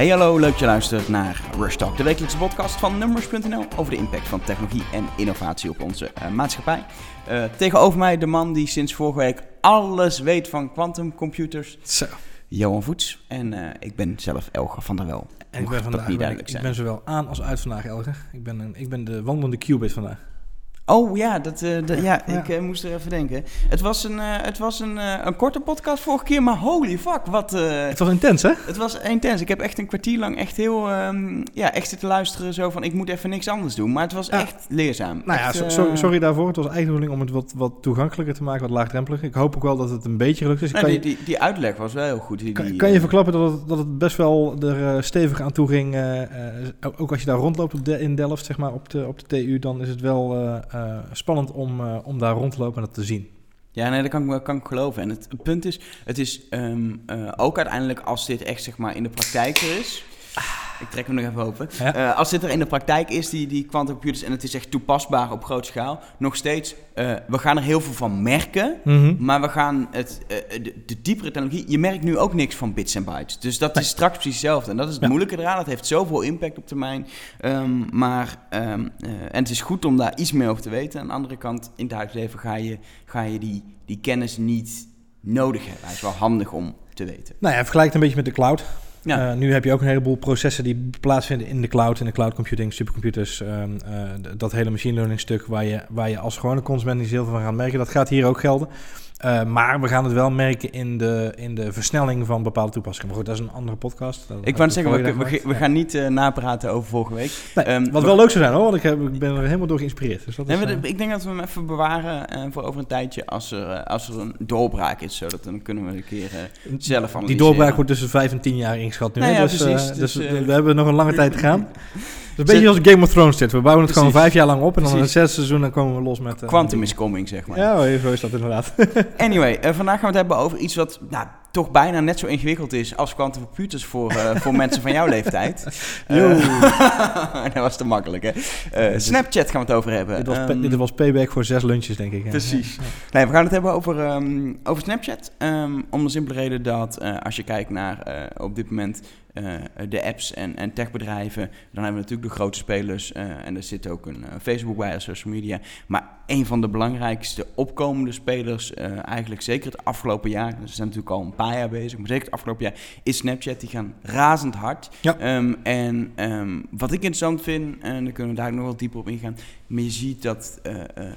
Hey hallo, leuk dat je luistert naar Rush Talk, de wekelijkse podcast van Numbers.nl over de impact van technologie en innovatie op onze uh, maatschappij. Uh, tegenover mij de man die sinds vorige week alles weet van quantumcomputers. Zo. Johan Voets. En uh, ik ben zelf Elger van der Wel. En ik ben vandaag, niet duidelijk ik, ik ben zowel aan als uit vandaag, Elger. Ik ben, een, ik ben de wandelende qubit vandaag. Oh ja, dat, uh, de, ja, ja, ik uh, moest er even denken. Het was een, uh, het was een, een korte podcast vorige keer, maar holy fuck, wat... het was intens, hè? Het was intens. Ik heb echt een kwartier lang echt heel... Um, ja, echt zitten luisteren zo van, ik moet even niks anders doen. Maar het was ja. echt leerzaam. Nou echt, ja, sorry, sorry, daarvoor. Het was eigenlijk om het wat, wat toegankelijker te maken, wat laagdrempeliger. Ik hoop ook wel dat het een beetje gelukt is. Nou, die, die, die, uitleg was wel heel goed. Die, kan, kan, je verklappen dat het, dat het best wel er stevig aan toe ging? ook als je daar rondloopt op de, in Delft, zeg maar, op de, op de TU, dan is het wel spannend om, uh, om daar rond te lopen en dat te zien. Ja, nee, dat kan ik, kan ik geloven. En het, punt is, het is um, uh, ook uiteindelijk als dit echt zeg maar in de praktijk er is. Ik trek hem nog even open. Ja. Uh, als dit er in de praktijk is, die, die quantumcomputers, en het is echt toepasbaar op grote schaal, nog steeds, uh, we gaan er heel veel van merken, mm -hmm. maar we gaan het, uh, de, de, diepere technologie, je merkt nu ook niks van bits en bytes. Dus dat nee. is straks precies hetzelfde. En dat is het ja. moeilijke eraan, dat heeft zoveel impact op termijn. Um, maar, um, en het is goed om daar iets meer over te weten. Aan de andere kant, in het huisleven ga je, ga je die, die kennis niet nodig hebben. Het is wel handig om te weten. Nou ja, vergelijk het een beetje met de cloud. Ja. Uh, nu heb je ook een heleboel processen die plaatsvinden in de cloud, in de cloud computing, supercomputers. Uh, uh, dat hele machine learning stuk waar je, waar je als gewone consument niet zoveel van gaat merken, dat gaat hier ook gelden. Uh, maar we gaan het wel merken in de, in de versnelling van bepaalde toepassingen. Maar goed, dat is een andere podcast. Dat ik wou zeggen, we, we, we, gaan niet uh, napraten over vorige week. Nee, um, wat wel leuk zou zijn hoor, want ik, heb, ik ben er helemaal door geïnspireerd. Dus dat nee, is, uh, ik denk dat we hem even bewaren voor over een tijdje als er, als er een doorbraak is. Zodat dan kunnen we een keer zelf analyseren. Die doorbraak wordt tussen 5 en 10 jaar ingeschat nu. Nou ja, dus, precies. dus, dus we hebben nog een lange tijd te gaan. Een beetje als Game of Thrones zit. We bouwen het Precies. gewoon vijf jaar lang op en dan in het zesde seizoen dan komen we los met... Uh, Quantum is coming, zeg maar. Ja, zo is dat inderdaad. anyway, uh, vandaag gaan we het hebben over iets wat nou, toch bijna net zo ingewikkeld is als quantum computers voor, uh, voor mensen van jouw leeftijd. dat was te makkelijk, hè? Snapchat gaan we het over hebben. Dit was, um, dit was payback voor zes lunches, denk ik. Precies. Ja. Nee, we gaan het hebben over, um, over Snapchat. Um, om de simpele reden dat als je kijkt naar op dit moment... Uh, de apps en, en techbedrijven. Dan hebben we natuurlijk de grote spelers. Uh, en er zit ook een uh, Facebook bij als social media. Maar een van de belangrijkste opkomende spelers, eigenlijk zeker het afgelopen jaar. Ze zijn natuurlijk al een paar jaar bezig, maar zeker het afgelopen jaar is Snapchat. Die gaan razend hard. Ja. Um, en um, wat ik interessant vind, en daar kunnen we daar nog wel dieper op ingaan. Maar je ziet dat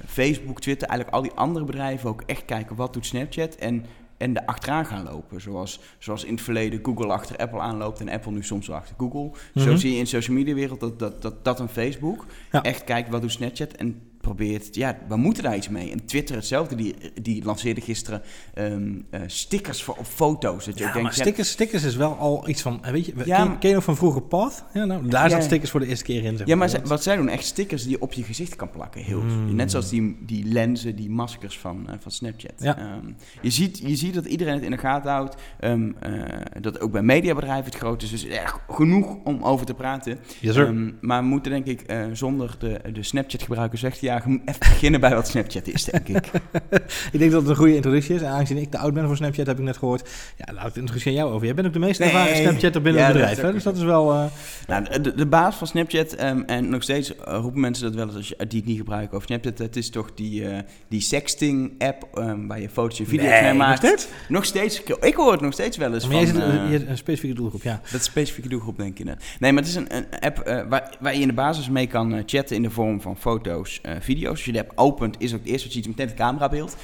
Facebook, Twitter, eigenlijk al die andere bedrijven ook echt kijken wat doet Snapchat. En en er achteraan gaan lopen. Zoals, zoals in het verleden Google achter Apple aanloopt en Apple nu soms wel achter Google. Zo zie je in social media wereld dat, dat, dat, dat een Facebook ja. echt kijkt wat doet Snapchat en probeert, ja, we moeten daar iets mee. En Twitter hetzelfde, die, die lanceerde gisteren um, uh, stickers voor op foto's. Dat je ja, denkt, maar stickers, stickers is wel al iets van, weet je, ja, ken, ken je nog van vroeger Path? Ja, nou, daar ja, zat stickers voor de eerste keer in. Zeg ja, maar wat zij doen, echt stickers die je op je gezicht kan plakken. Heel, mm. Net zoals die, die lenzen, die maskers van, uh, van Snapchat. Ja. Um, je, ziet, je ziet dat iedereen het in de gaten houdt. Um, uh, dat ook bij mediabedrijven het groot is. Dus echt genoeg om over te praten. Yes, maar we moeten denk ik zonder de, de Snapchat gebruikers weg even beginnen bij wat Snapchat is, denk ik. ik denk dat het een goede introductie is. En aangezien ik te oud ben voor Snapchat, heb ik net gehoord. Ja, laat ik aan jou over. Jij bent ook de meest ervaren nee. Snapchatter binnen ja, het bedrijf. Hè? Dus dat is wel... Uh... Nou, de, de, baas van Snapchat, um, en nog steeds uh, roepen mensen dat wel eens als je, die het niet gebruiken over Snapchat. Het is toch die, uh, die sexting-app um, waar je foto's en video's nee, mee maakt. Nog steeds? Nog steeds. Ik hoor het nog steeds wel eens maar van... Maar je hebt een specifieke doelgroep, ja. Dat is een specifieke doelgroep, denk ik. Nee, maar het is een, een app waar, waar je in de basis mee kan chatten in de vorm van foto's, video's. Als je de app opent, is ook het eerste wat je ziet meteen het camerabeeld.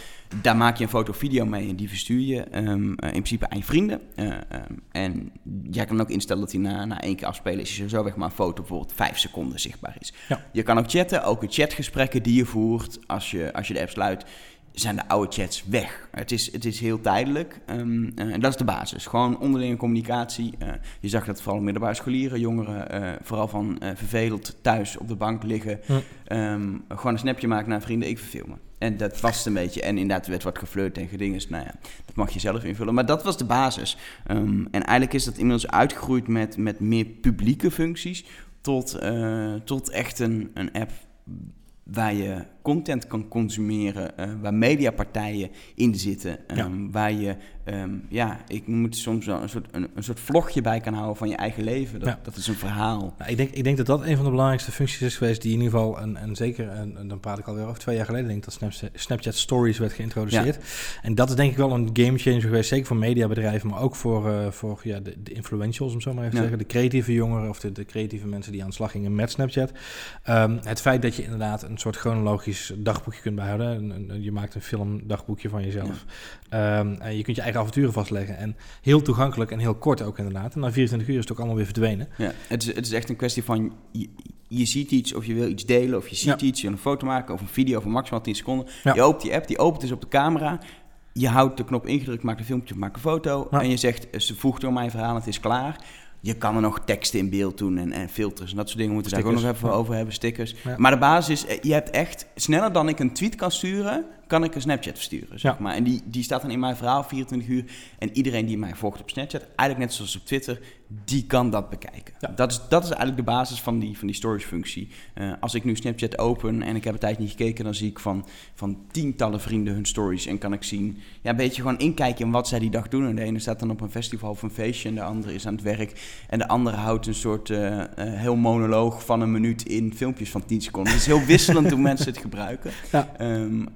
Daar maak je een foto of video mee en die verstuur je um, uh, in principe aan je vrienden. Uh, um, en jij kan ook instellen dat hij na, na één keer afspelen is je zo weg maar een foto bijvoorbeeld vijf seconden zichtbaar is. Ja. Je kan ook chatten, ook de chatgesprekken die je voert als je, als je de app sluit zijn de oude chats weg. Het is, het is heel tijdelijk um, uh, en dat is de basis. Gewoon onderlinge communicatie. Uh, je zag dat vooral middelbare scholieren, jongeren, uh, vooral van vervelend thuis op de bank liggen. Hm. Um, gewoon een snapje maken naar vrienden, ik verveel me. En dat was het een beetje. En inderdaad werd wat geflirt en gedinges. Nou ja, dat mag je zelf invullen. Maar dat was de basis. Um, en eigenlijk is dat inmiddels uitgegroeid met, met meer publieke functies. Tot, tot echt een, een app waar je content kan consumeren, uh, waar mediapartijen in zitten, um, ja. waar je Ehm, ja, ik moet soms wel een soort, een, een, soort vlogje bij kan houden van je eigen leven. Dat, dat is een verhaal. Nou, ik, denk, ik denk dat dat een van de belangrijkste functies is geweest die in ieder geval, en, en zeker, en, dan praat ik alweer over twee jaar geleden, denk ik dat Snapchat, Stories werd geïntroduceerd. En dat is denk ik wel een game changer geweest, zeker voor mediabedrijven, maar ook voor, uh, voor ja, de, de, influentials, om zo maar even te zeggen. De creatieve jongeren of de, de, creatieve mensen die aan de slag gingen met Snapchat. Um, het feit dat je inderdaad een soort chronologisch dagboekje kunt behouden. je maakt een film dagboekje van jezelf. Um, en je kunt je eigen avonturen vastleggen. En heel toegankelijk en heel kort ook inderdaad. En na 24 uur is het ook allemaal weer verdwenen. Ja, het is, het is echt een kwestie van... Je, je ziet iets of je wil iets delen of je ziet iets, je wil een foto maken of een video van maximaal 10 seconden. Je opent die app, die opent dus op de camera. Je houdt de knop ingedrukt, maakt een filmpje, maakt een foto. En je zegt, ze voegt door mijn verhaal, het is klaar. Je kan er nog teksten in beeld doen en, en filters en dat soort dingen moeten we daar ook nog even over hebben, stickers. Maar de basis is, eh, je hebt echt sneller dan ik een tweet kan sturen, kan ik een Snapchat versturen. Zeg maar. En die, die staat dan in mijn verhaal 24 uur. En iedereen die mij volgt op Snapchat, eigenlijk net zoals op Twitter, die kan dat bekijken. Dat, is, dat is eigenlijk de basis van die, van die storage functie. Uh, als ik nu Snapchat open en ik heb een tijd niet gekeken, dan zie ik van, van tientallen vrienden hun stories. En kan ik zien, ja, een beetje gewoon inkijken in wat zij die dag doen. En de ene staat dan op een festival of een feestje en de andere is aan het werk. En de andere houdt een soort uh, heel monoloog van een minuut in filmpjes van 10 seconden. Het is heel wisselend hoe mensen het gebruiken. Ja. Um,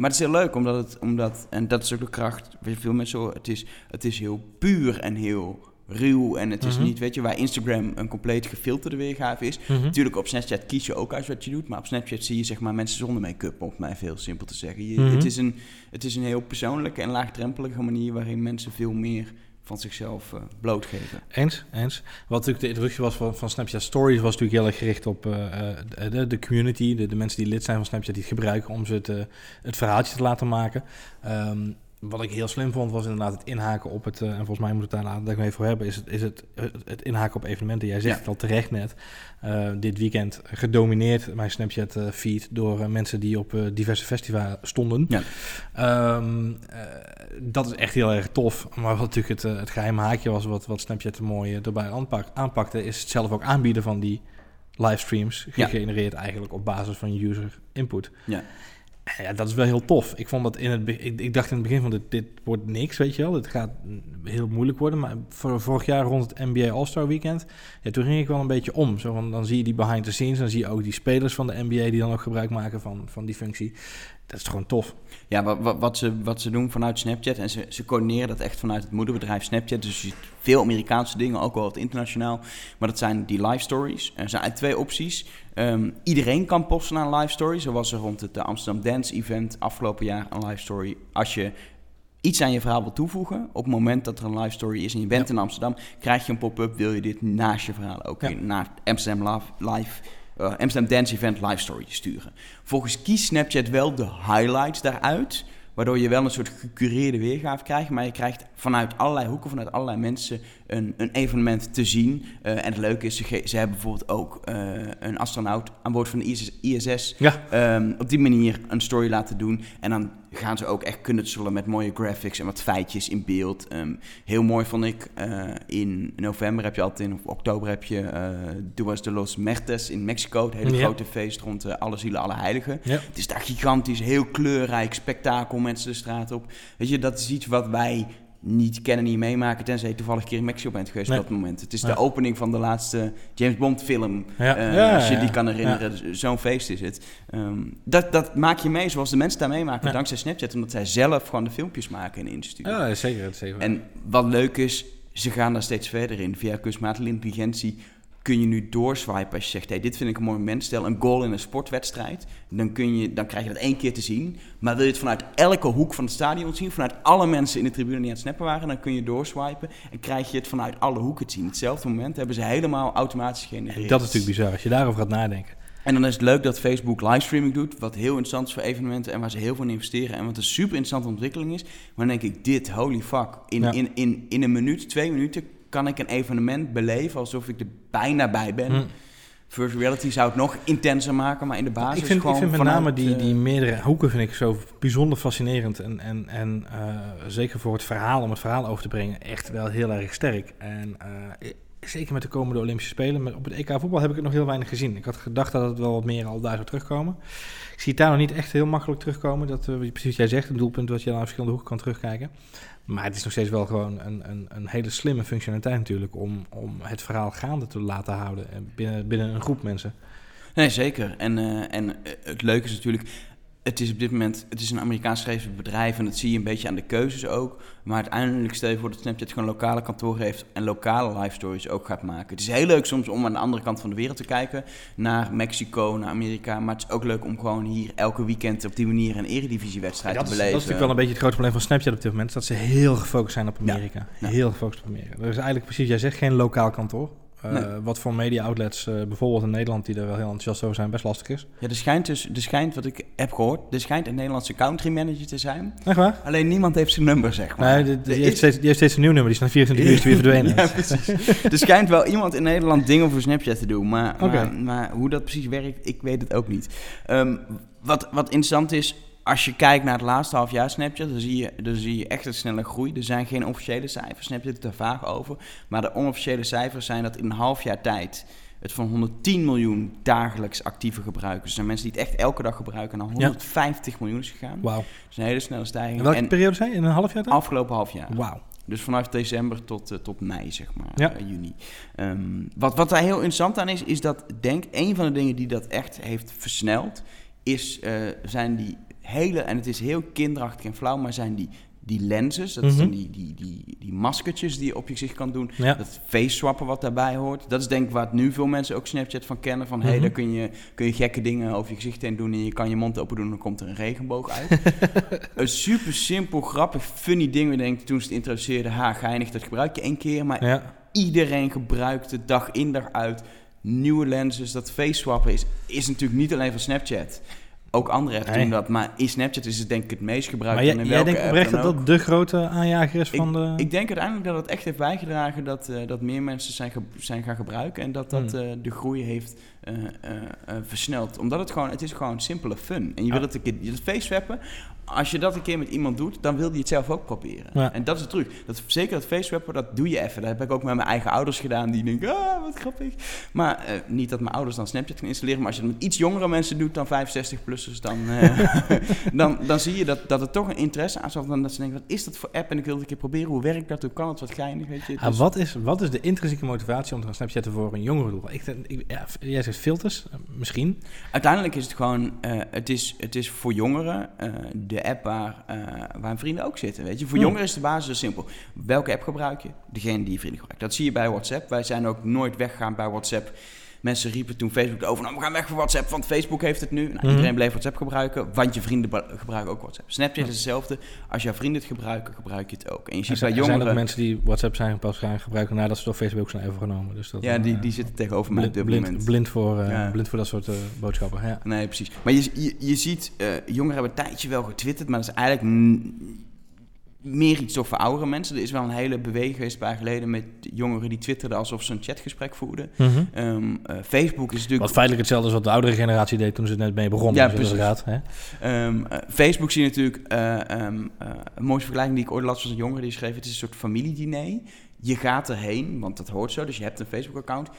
maar het is heel leuk, omdat het, omdat, en dat is ook de kracht, veel mensen, het is, het is heel puur en heel ruw. En het is mhm. niet, weet je, waar Instagram een compleet gefilterde weergave is. Mhm. Natuurlijk, op Snapchat kies je ook uit wat je doet. Maar op Snapchat zie je zeg maar mensen zonder make-up, om mij veel simpel te zeggen. Je, mhm. het, is een, het is een heel persoonlijke en laagdrempelige manier waarin mensen veel meer van zichzelf uh, blootgeven. Eens, eens. Wat natuurlijk de introductie was van, van Snapchat Stories, was natuurlijk heel erg gericht op uh, de, de, community, de, de, mensen die lid zijn van Snapchat, die het gebruiken om ze het, verhaaltje te laten maken. Um, wat ik heel slim vond, was inderdaad het inhaken op het... Uh, en volgens mij moet het daar later dat ik even voor hebben... is het, is het, het inhaken op evenementen. Jij zegt het al terecht net. Uh, dit weekend gedomineerd mijn Snapchat-feed... door mensen die op diverse festivals stonden. Ja. Um, dat is echt heel erg tof. Maar wat natuurlijk het, het geheime haakje was... wat, wat Snapchat er mooi erbij aanpak, aanpakte... is het zelf ook aanbieden van die livestreams... gegenereerd eigenlijk op basis van user input. Ja. Ja, dat is wel heel tof. Ik vond dat in het ik, dacht in het begin van dit, dit wordt niks, weet je wel. Het gaat heel moeilijk worden. Maar voor, vorig jaar rond het NBA All-Star Weekend, ja, toen ging ik wel een beetje om. Zo van, dan zie je die behind the scenes, dan zie je ook die spelers van de NBA die dan ook gebruik maken van, van die functie dat is gewoon tof. Ja, wat, wat, ze, wat ze doen vanuit Snapchat, en ze, ze coördineren dat echt vanuit het moederbedrijf Snapchat. Dus je ziet veel Amerikaanse dingen, ook wel wat internationaal. Maar dat zijn die live stories. Er zijn twee opties. Um, iedereen kan posten naar een live story. Zo was er rond het Amsterdam Dance Event afgelopen jaar een live story. Als je iets aan je verhaal wil toevoegen, op het moment dat er een live story is en je bent in Amsterdam, krijg je een pop-up, wil je dit naast je verhaal ook ja. in, Amsterdam live uh, Amsterdam Dance Event live story sturen. Volgens kiest Snapchat wel de highlights daaruit. Waardoor je wel een soort gecureerde weergave krijgt. Maar je krijgt vanuit allerlei hoeken, vanuit allerlei mensen een, een evenement te zien. Uh, en het leuke is, ze, ze hebben bijvoorbeeld ook uh, een astronaut aan boord van de ISS. ISS ja. um, op die manier een story laten doen. En dan gaan ze ook echt knutselen met mooie graphics en wat feitjes in beeld. Um, heel mooi vond ik, uh, in november heb je altijd, in of oktober heb je uh, Duas de los Mertes in Mexico. Het hele ja. grote feest rond uh, alle zielen, alle heiligen. Ja. Het is daar gigantisch, heel kleurrijk, spektakel, mensen de straat op. Weet je, dat is iets wat wij niet kennen, niet meemaken, tenzij je toevallig een keer in Mexico bent geweest op dat moment. Het is de opening van de laatste James Bond film, ja. Uh, als je die kan herinneren. Zo'n feest is het. Um, dat, dat maak je mee zoals de mensen daar meemaken, dankzij Snapchat, omdat zij zelf gewoon de filmpjes maken en insturen. Ja, zeker. zeker. En wat leuk is, ze gaan daar steeds verder in. Via kunstmatige intelligentie kun je nu doorswipen als je zegt, hey, dit vind ik een mooi moment. Stel een goal in een sportwedstrijd, dan, kun je, dan krijg je dat één keer te zien. Maar wil je het vanuit elke hoek van het stadion zien, vanuit alle mensen in de tribune die aan het snappen waren, dan kun je doorswipen en krijg je het vanuit alle hoeken te zien. Hetzelfde moment hebben ze helemaal automatisch gegenereerd. Dat is natuurlijk bizar, als je daarover gaat nadenken. En dan is het leuk dat Facebook livestreaming doet, wat heel interessant is voor evenementen en waar ze heel veel in investeren en wat een super interessante ontwikkeling is. Maar dan denk ik, dit, holy fuck, in, in, in, in een minuut, twee minuten kan ik een evenement beleven alsof ik er bijna bij ben. Hm. Virtual reality zou het nog intenser maken, maar in de basis ik vind, gewoon ik vind met name die, die meerdere hoeken vind ik zo bijzonder fascinerend. En, en, en uh, zeker voor het verhaal, om het verhaal over te brengen, echt wel heel erg sterk. En uh, zeker met de komende Olympische Spelen. Maar op het EK voetbal heb ik het nog heel weinig gezien. Ik had gedacht dat het wel wat meer al daar zou terugkomen. Ik zie het daar nog niet echt heel makkelijk terugkomen. Dat, uh, precies wat jij zegt, een doelpunt wat je aan verschillende hoeken kan terugkijken. Maar het is nog steeds wel gewoon een, een, een hele slimme functionaliteit natuurlijk... om, om het verhaal gaande te laten houden binnen, binnen een groep mensen. Nee, zeker. En, uh, en het leuke is natuurlijk het is op dit moment het is een Amerikaans geschreven bedrijf en dat zie je een beetje aan de keuzes ook. Maar uiteindelijk stel je voor dat Snapchat gewoon lokale kantoren heeft en lokale live stories ook gaat maken. Het is heel leuk soms om aan de andere kant van de wereld te kijken, naar Mexico, naar Amerika. Maar het is ook leuk om gewoon hier elke weekend op die manier een eredivisiewedstrijd te beleven. Dat is natuurlijk wel een beetje het grote probleem van Snapchat op dit moment, dat ze heel gefocust zijn op Amerika. Heel gefocust op Amerika. Er is eigenlijk precies, jij zegt, geen lokaal kantoor. Uh, Wat voor media outlets, uh, bijvoorbeeld in Nederland, die er wel heel enthousiast over zijn, best lastig is. Ja, er schijnt dus, er schijnt wat ik heb gehoord, er schijnt een Nederlandse country manager te zijn. Echt waar? Alleen niemand heeft zijn nummer, zeg maar. Nee, die, die, heeft, steeds, die heeft steeds een nieuw nummer, die is na 24 uur weer verdwenen. ja, precies. er schijnt wel iemand in Nederland dingen voor Snapchat te doen, maar, maar, maar, hoe dat precies werkt, ik weet het ook niet. Um, wat, wat interessant is, als je kijkt naar het laatste half jaar Snapchat, dan zie, je, dan zie je echt een snelle groei. Er zijn geen officiële cijfers, Snapchat het er vaag over. Maar de onofficiële cijfers zijn dat in een half jaar tijd het van 110 miljoen dagelijks actieve gebruikers. Er zijn mensen die het echt elke dag gebruiken naar 150 miljoen is gegaan. Wauw. Dat is een hele snelle stijging. En welke periode zijn? In een half jaar? Afgelopen half jaar. Wauw. Dus vanaf december tot, uh, tot mei, zeg maar, ja. uh, juni. Um, wat, wat daar heel interessant aan is, is dat denk een van de dingen die dat echt heeft versneld, is, uh, zijn die hele, en het is heel kinderachtig en flauw, maar zijn die, die lenses, dat mm -hmm. zijn die, die, die, die maskertjes die je op je gezicht kan doen, ja. dat face swappen wat daarbij hoort. Dat is denk ik waar nu veel mensen ook Snapchat van kennen, van mm -hmm. hé, hey, daar kun je, kun je gekke dingen over je gezicht heen doen en je kan je mond open doen en dan komt er een regenboog uit. een super simpel, grappig, funny ding, we denken toen ze het introduceerden, ha, geinig, dat gebruik je één keer, maar ja. iedereen gebruikt het dag in dag uit. Nieuwe lenses, dat face swappen is, is natuurlijk niet alleen van Snapchat. Ook andere apps Nee. doen dat, maar in Snapchat is het denk ik het meest gebruikt. Maar jij, jij denkt oprecht dat dat de grote aanjager is van de... Ik denk uiteindelijk dat het echt heeft bijgedragen dat, eh, dat meer mensen zijn, zijn gaan gebruiken en dat dat Hmm. eh, de groei heeft eh, versneld. Omdat het gewoon, het is gewoon simpele fun. En je Ja. wil het een keer, dat face swappen, als je dat een keer met iemand doet, dan wil die het zelf ook proberen. Ja. En dat is de truc. Dat, zeker dat face swappen, dat doe je even. Dat heb ik ook met mijn eigen ouders gedaan, die denken, ah, wat grappig. Maar eh, niet dat mijn ouders dan Snapchat gaan installeren, maar als je het met iets jongere mensen doet dan 65-plussers, dan, eh, dan, dan zie je dat, dat het toch een interesse aanzet. Dan dat ze denken, wat is dat voor app? En ik wil het een keer proberen. Hoe werkt dat? Hoe kan het? Wat geinig, weet je? Ah, Dus- wat, is, wat is de intrinsieke motivatie om te gaan Snapchatten voor een jongere doel? Ik, ik, ja, jij zegt filters, eh, misschien. Uiteindelijk is het gewoon, het, is, het is voor jongeren eh, de app waar, eh, waar vrienden ook zitten. Weet je? Voor Hmm. jongeren is de basis heel simpel. Welke app gebruik je? Degene die je vrienden gebruikt. Dat zie je bij WhatsApp. Wij zijn ook nooit weggegaan bij WhatsApp. Mensen riepen toen Facebook over, nou we gaan weg van WhatsApp, want Facebook heeft het nu. Nou, Mhm. Iedereen bleef WhatsApp gebruiken, want je vrienden gebruiken ook WhatsApp. Snapchat is hetzelfde. Als jouw vrienden het gebruiken, gebruik je het ook. En je ziet zijn, bij er zijn ook jongeren... mensen die WhatsApp zijn pas gaan gebruiken nadat ze door Facebook zijn overgenomen. Dus dat, Ja, eh, die, die zitten tegenover mij op blind, dit blind, moment. blind, voor, eh, Ja. blind voor dat soort eh, boodschappen. Ja. Nee, precies. Maar je, je, je ziet, jongeren hebben een tijdje wel getwitterd, maar dat is eigenlijk meer iets toch voor oudere mensen. Er is wel een hele beweging geweest een paar geleden met jongeren die twitterden alsof ze een chatgesprek voerden. Mhm. Ehm, eh, Facebook is natuurlijk... Wat feitelijk hetzelfde is wat de oudere generatie deed toen ze net mee begonnen. Ja, inderdaad, hè? Ehm, eh, Facebook zie je natuurlijk... ehm, eh, een mooiste vergelijking die ik ooit las was een jongere die schreef... het is een soort familiediner. Je gaat erheen, want dat hoort zo. Dus je hebt een Facebook-account.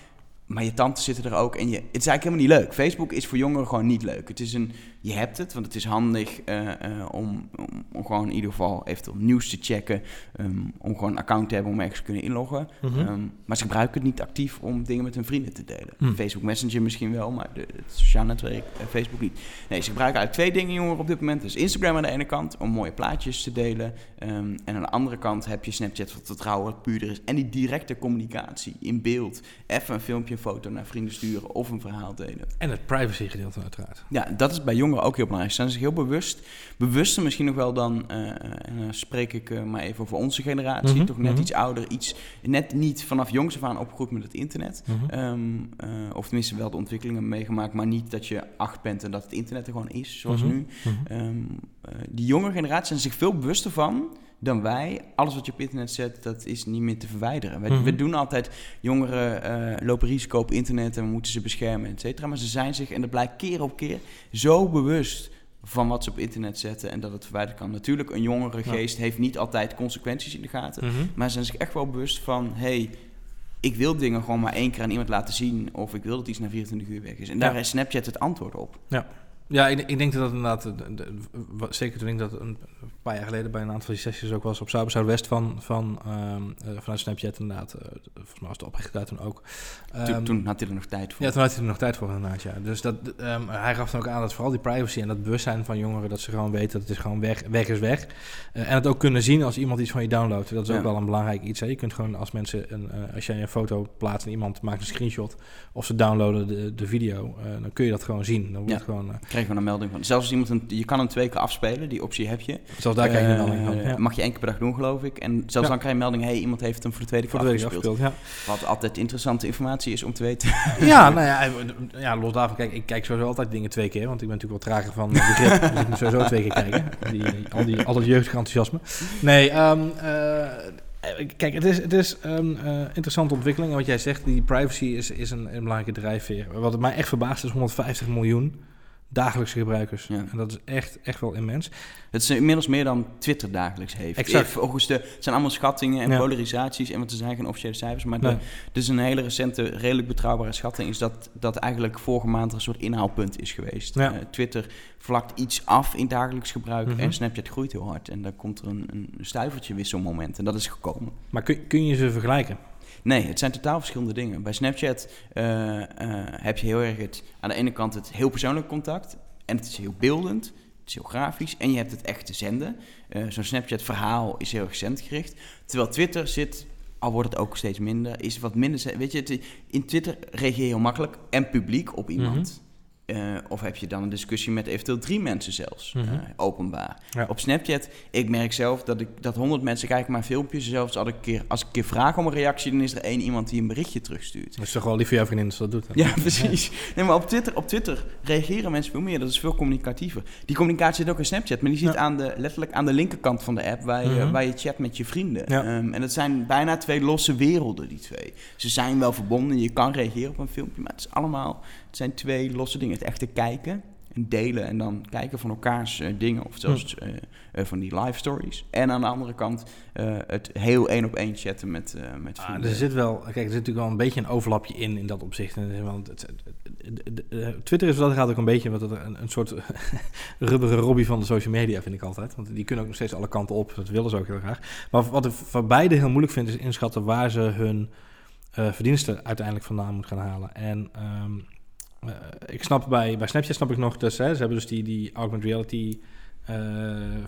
Maar je tantes zitten er ook en je, het is eigenlijk helemaal niet leuk. Facebook is voor jongeren gewoon niet leuk. Het is een, je hebt het, want het is handig eh, eh, om, om, gewoon in ieder geval eventueel nieuws te checken. ehm, om gewoon een account te hebben om ergens te kunnen inloggen. Mhm. Ehm, maar ze gebruiken het niet actief om dingen met hun vrienden te delen. Hmm. Facebook Messenger misschien wel, maar de, het sociaal netwerk eh, Facebook niet. Nee, ze gebruiken eigenlijk twee dingen, jongeren, op dit moment. Dus Instagram aan de ene kant om mooie plaatjes te delen. ehm, en aan de andere kant heb je Snapchat wat vertrouwen, wat puurder is. En die directe communicatie in beeld. Even een filmpje, een foto naar vrienden sturen of een verhaal delen. En het privacy gedeelte uiteraard. Ja, dat is bij jongeren ook heel belangrijk. Ze zijn zich heel bewust. Bewuster misschien nog wel dan, eh, en dan spreek ik eh, maar even over onze generatie. Mhm, Toch net mhm. iets ouder, iets, net niet vanaf jongs af aan opgegroeid met het internet. Mhm. Ehm, eh, of tenminste wel de ontwikkelingen meegemaakt, maar niet dat je acht bent en dat het internet er gewoon is, zoals nu. Ehm, eh, die jonge generatie zijn zich veel bewuster van dan wij. Alles wat je op internet zet, dat is niet meer te verwijderen. We, Mhm. we doen altijd, jongeren eh, lopen risico op internet en we moeten ze beschermen, et cetera. Maar ze zijn zich, en dat blijkt keer op keer, zo bewust van wat ze op internet zetten en dat het verwijderd kan. Natuurlijk, een jongere Ja. geest heeft niet altijd consequenties in de gaten. Mhm. Maar ze zijn zich echt wel bewust van, hey, ik wil dingen gewoon maar één keer aan iemand laten zien. Of ik wil dat iets na 24 uur weg is. En daar is Snapchat het antwoord op. Ja. Ja, ik, ik, denk dat dat inderdaad, de, zeker toen ik dat een paar jaar geleden bij een aantal van die sessies ook was op Zuid West van, van uh, vanuit Snapchat inderdaad. Uh, volgens mij was het oprichter daar toen ook. Um, toen, had hij er nog tijd voor. Ja, toen had hij er nog tijd voor inderdaad, ja. Dus dat, um, hij gaf dan ook aan dat vooral die privacy en dat bewustzijn van jongeren, dat ze gewoon weten dat het is gewoon weg, weg is weg. Uh, en het ook kunnen zien als iemand iets van je downloadt. Dat is ook wel een belangrijk iets. Hè. Je kunt gewoon als mensen, een, als jij een foto plaatst en iemand maakt een screenshot of ze downloaden de, de video, dan kun je dat gewoon zien. Dan wordt ja. gewoon je een melding van. Zelfs als iemand een, je kan hem twee keer afspelen, die optie heb je. Zelfs daar krijg je een melding van. Ja. Mag je één keer per dag doen, geloof ik. En zelfs dan krijg je een melding, hey, iemand heeft hem voor de tweede keer afgespeeld. afgespeeld ja. Wat altijd interessante informatie is om te weten. Ja, nou ja, ja, los daarvan, kijk, ik kijk sowieso altijd dingen twee keer, want ik ben natuurlijk wel trager van begrip. dus ik moet sowieso twee keer kijken. Die, al, die, al dat jeugdige enthousiasme. Nee, um, uh, Kijk, het is, het is een uh, interessante ontwikkeling. En wat jij zegt, die privacy is, is een, een belangrijke drijfveer. Wat mij echt verbaast is 150 miljoen dagelijkse gebruikers. Ja. En dat is echt, echt wel immens. Het is inmiddels meer dan Twitter dagelijks heeft. Exact. Volgens de, het zijn allemaal schattingen en ja. polarisaties. En wat er zijn geen officiële cijfers. Maar nee. de, is een hele recente, redelijk betrouwbare schatting. Is dat dat eigenlijk vorige maand een soort inhaalpunt is geweest. Ja. Uh, Twitter vlakt iets af in dagelijks gebruik. Mm -hmm. En Snapchat groeit heel hard. En dan komt er een, een stuivertje wisselmoment. En dat is gekomen. Maar kun, kun je ze vergelijken? Nee, het zijn totaal verschillende dingen. Bij Snapchat uh, uh, heb je heel erg het, aan de ene kant het heel persoonlijk contact. En het is heel beeldend, het is heel grafisch. En je hebt het echt te zenden. Uh, Zo'n Snapchat-verhaal is heel erg zendgericht. Terwijl Twitter zit, al wordt het ook steeds minder, is wat minder. Weet je, in Twitter reageer je heel makkelijk en publiek op iemand. -hmm. Uh, of heb je dan een discussie met eventueel drie mensen zelfs, mm -hmm. uh, openbaar. Ja. Op Snapchat, ik merk zelf dat, ik, dat 100 mensen kijken mijn filmpjes. Zelfs als ik, een keer, als ik een keer vraag om een reactie, dan is er één iemand die een berichtje terugstuurt. Dat is toch wel lief voor jouw vriendin als dat doet? Ja, precies. Ja. Nee, maar op Twitter, op Twitter reageren mensen veel meer. Dat is veel communicatiever. Die communicatie zit ook in Snapchat, maar die zit ja. aan de, letterlijk aan de linkerkant van de app, waar je, mm -hmm. waar je chat met je vrienden. Um, en dat zijn bijna twee losse werelden, die twee. Ze zijn wel verbonden, je kan reageren op een filmpje, maar het is allemaal... Het zijn twee losse dingen. Het echte kijken en delen en dan kijken van elkaars uh, dingen of zelfs uh, uh, van die live stories. En aan de andere kant het heel één op één chatten met, met vrienden. Ah, er zit wel, kijk, er zit natuurlijk wel een beetje een overlapje in in dat opzicht. Want het, Twitter is dat gaat ook een beetje wat een, een soort rubberen Robbie van de social media vind ik altijd. Want die kunnen ook nog steeds alle kanten op. Dat willen ze ook heel graag. Maar wat ik voor beide heel moeilijk vind is inschatten waar ze hun verdiensten uiteindelijk vandaan moeten gaan halen. En um, uh, ik snap bij, bij Snapchat snap ik nog dus, hè, ze hebben dus die, die augmented reality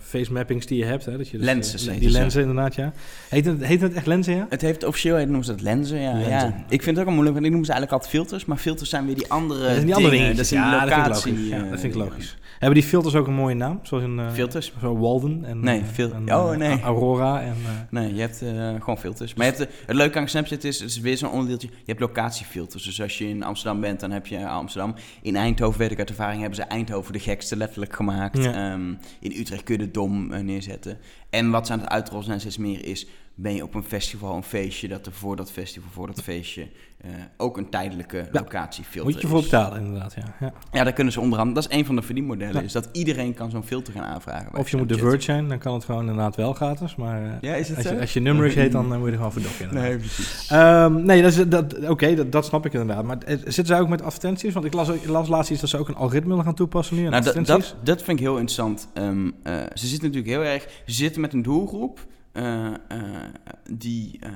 face mappings die je hebt. Hè, dat je dus, lenzen. Uh, die lenzen inderdaad, ja. Heet het, heet het echt lenzen, ja? Het heeft officieel heet, noemen ze het lenzen, ja. lenzen. ja. Ik vind het ook wel moeilijk, want ik noem ze eigenlijk altijd filters. Maar filters zijn weer die andere dat die andere dingen. Dat ja, locatie. Dat vind ik logisch. Ja, dat vind ik logisch. Hebben die filters ook een mooie naam? Zoals een, uh, filters? Zo Walden en, nee, fil en, oh, nee. Aurora. En, nee, je hebt gewoon filters. Maar je hebt, het leuke aan Snapchat is, het is weer zo'n onderdeeltje. Je hebt locatiefilters. Dus als je in Amsterdam bent, dan heb je Amsterdam. In Eindhoven, weet ik uit ervaring, hebben ze Eindhoven de gekste letterlijk gemaakt. Ja. Um, in Utrecht kun je de dom uh, neerzetten. En wat ze aan het uitrollen zijn steeds meer is... ben je op een festival, een feestje... dat er voor dat festival, voor dat feestje... Uh, ook een tijdelijke ja, locatiefilter Moet je voor betalen, inderdaad, ja. ja. Ja, daar kunnen ze onder andere... Dat is een van de verdienmodellen, ja. is dat iedereen kan zo'n filter gaan aanvragen. Of je moet de Verge zijn, dan kan het gewoon inderdaad wel gratis. Maar uh, ja, is het als, je, als je nummers heet, dan uh, moet je er gewoon voor dokken. Nee, precies. Um, nee, dat, is, dat, oké, okay, dat, dat snap ik inderdaad. Maar zitten zij ook met advertenties? Want ik las, ik las laatst iets dat ze ook een algoritme gaan toepassen nu nou. Dat, dat vind ik heel interessant. Um, ze zitten natuurlijk heel erg... Ze zitten met een doelgroep... Uh, uh, die uh,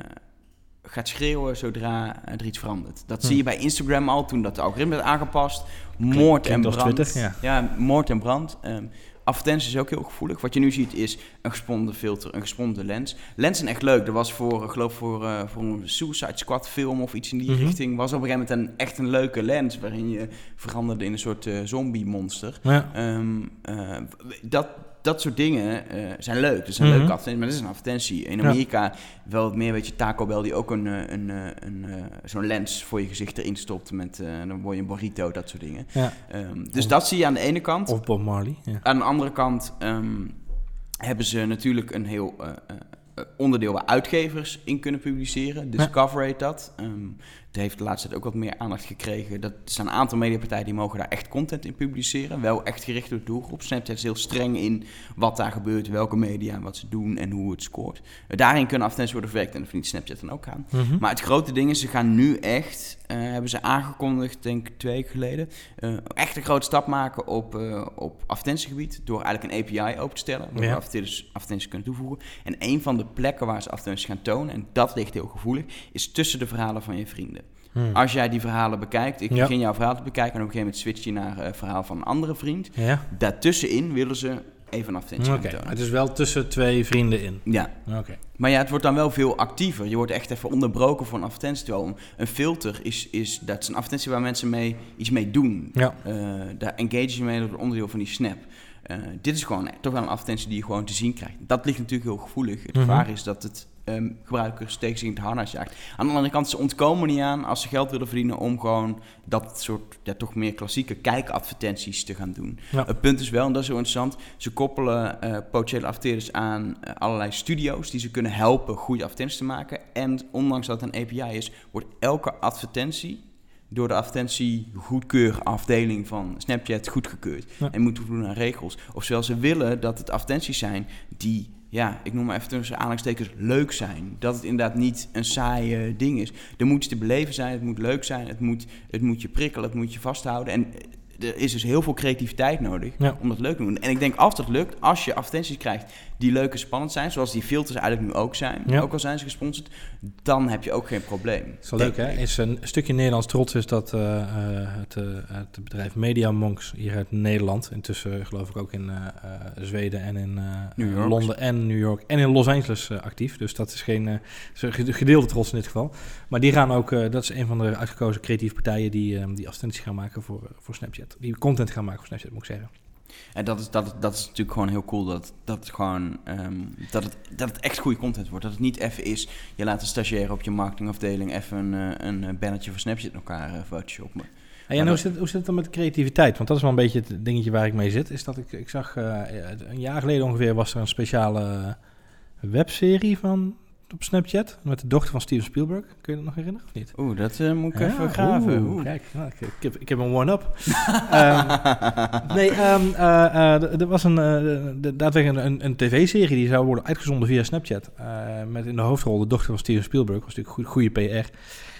gaat schreeuwen zodra er iets verandert. Dat hm. zie je bij Instagram al toen dat de algoritme werd aangepast. Moord en brand. Twitter, ja. ja. moord en brand. Um, advertenties is ook heel gevoelig. Wat je nu ziet is een gesponde filter, een gesponde lens. Lens zijn echt leuk. Er was voor, ik geloof voor, uh, voor een Suicide Squad film of iets in die mm -hmm. richting... was op een gegeven moment een, echt een leuke lens... waarin je veranderde in een soort uh, zombie monster. Ja. Um, uh, dat, dat soort dingen uh, zijn leuk. Dat zijn mm -hmm. leuke advertenties, maar dat is een advertentie. In Amerika ja. wel meer, weet je, Taco Bell die ook een, een, een, een zo'n lens voor je gezicht erin stopt met, uh, dan word je een burrito, dat soort dingen. Ja. Um, dus of, dat zie je aan de ene kant. Of Bob Marley. Ja. Aan de andere kant um, hebben ze natuurlijk een heel uh, onderdeel waar uitgevers in kunnen publiceren. Discover heet dat. Um, het heeft de laatste tijd ook wat meer aandacht gekregen. Dat er zijn een aantal mediapartijen die mogen daar echt content in publiceren. Wel echt gericht op de doelgroep. Snapchat is heel streng in wat daar gebeurt, welke media, wat ze doen en hoe het scoort. daarin kunnen advertenties worden verwerkt en dat verdient Snapchat dan ook aan. Mhm. Maar het grote ding is, ze gaan nu echt, uh, hebben ze aangekondigd, denk ik twee weken geleden, uh, echt een grote stap maken op, uh, op advertentiegebied. Door eigenlijk een API open te stellen, waar ja. advertenties, advertenties kunnen toevoegen. En een van de plekken waar ze advertenties gaan tonen, en dat ligt heel gevoelig, is tussen de verhalen van je vrienden. Hmm. Als jij die verhalen bekijkt, ik begin jouw verhaal te bekijken en op een gegeven moment switch je naar het verhaal van een andere vriend. Ja. Daartussenin willen ze even een advertentie Oké, het is wel tussen twee vrienden in. Ja. Oké. Maar ja, het wordt dan wel veel actiever. Je wordt echt even onderbroken voor een advertentie. Een filter is, is, dat is een advertentie waar mensen mee, iets mee doen. Ja. Uh, daar engage je mee, het onderdeel van die snap. Uh, dit is gewoon toch wel een advertentie die je gewoon te zien krijgt. Dat ligt natuurlijk heel gevoelig. Het mm gevaar is dat het um, gebruikers tegen zich in het harnas jaagt. Aan de andere kant, ze ontkomen niet aan als ze geld willen verdienen om gewoon dat soort ja, toch meer klassieke kijkadvertenties te gaan doen. Het punt is wel, en dat is heel interessant, ze koppelen uh, potentiële adverteerders aan uh, allerlei studio's die ze kunnen helpen goede advertenties te maken. En ondanks dat het een API is, wordt elke advertentie door de advertentiegoedkeurafdeling van Snapchat goedgekeurd. En moeten voldoen aan regels. Ofwel ze willen dat het advertenties zijn die ja, ik noem maar even tussen aanhalingstekens, leuk zijn. Dat het inderdaad niet een saaie ding is. Er moet iets te beleven zijn, het moet leuk zijn, het moet, het moet je prikkelen, het moet je vasthouden. En er is dus heel veel creativiteit nodig om dat leuk te doen. En ik denk als dat lukt, als je advertenties krijgt die leuk en spannend zijn, zoals die filters eigenlijk nu ook zijn, ook al zijn ze gesponsord, dan heb je ook geen probleem. Dat is wel leuk, hè? Is een stukje Nederlands trots is dat uh, het, uh, het, bedrijf Media Monks hier uit Nederland, intussen geloof ik ook in Zweden en in Londen en New York en in Los Angeles actief. Dus dat is geen gedeelde trots in dit geval. Maar die gaan ook, dat is een van de uitgekozen creatieve partijen die, die advertenties gaan maken voor, voor Snapchat. Die content gaan maken voor Snapchat, moet ik zeggen. En dat is, dat, dat is natuurlijk gewoon heel cool. Dat, dat, het gewoon, um, dat, het, dat het echt goede content wordt. Dat het niet even is, je laat een stagiair op je marketingafdeling even een, eh, een eh, bannetje voor Snapchat in elkaar uh, photoshoppen. En hoe, zit, hoe zit het dan met creativiteit? Want dat is wel een beetje het dingetje waar ik mee zit. Is dat ik, ik zag uh, een jaar geleden ongeveer was er een speciale webserie van op Snapchat met de dochter van Steven Spielberg. Kun je dat nog herinneren of niet? Oeh, dat uh, moet ik even graven. Oeh, kijk, nou, ik, ik, heb, ik heb een one-up. um, nee, um, uh, er was een, uh, daadwerkelijk een, een tv-serie die zou worden uitgezonden via Snapchat. met in de hoofdrol de dochter van Steven Spielberg. Dat was natuurlijk goede PR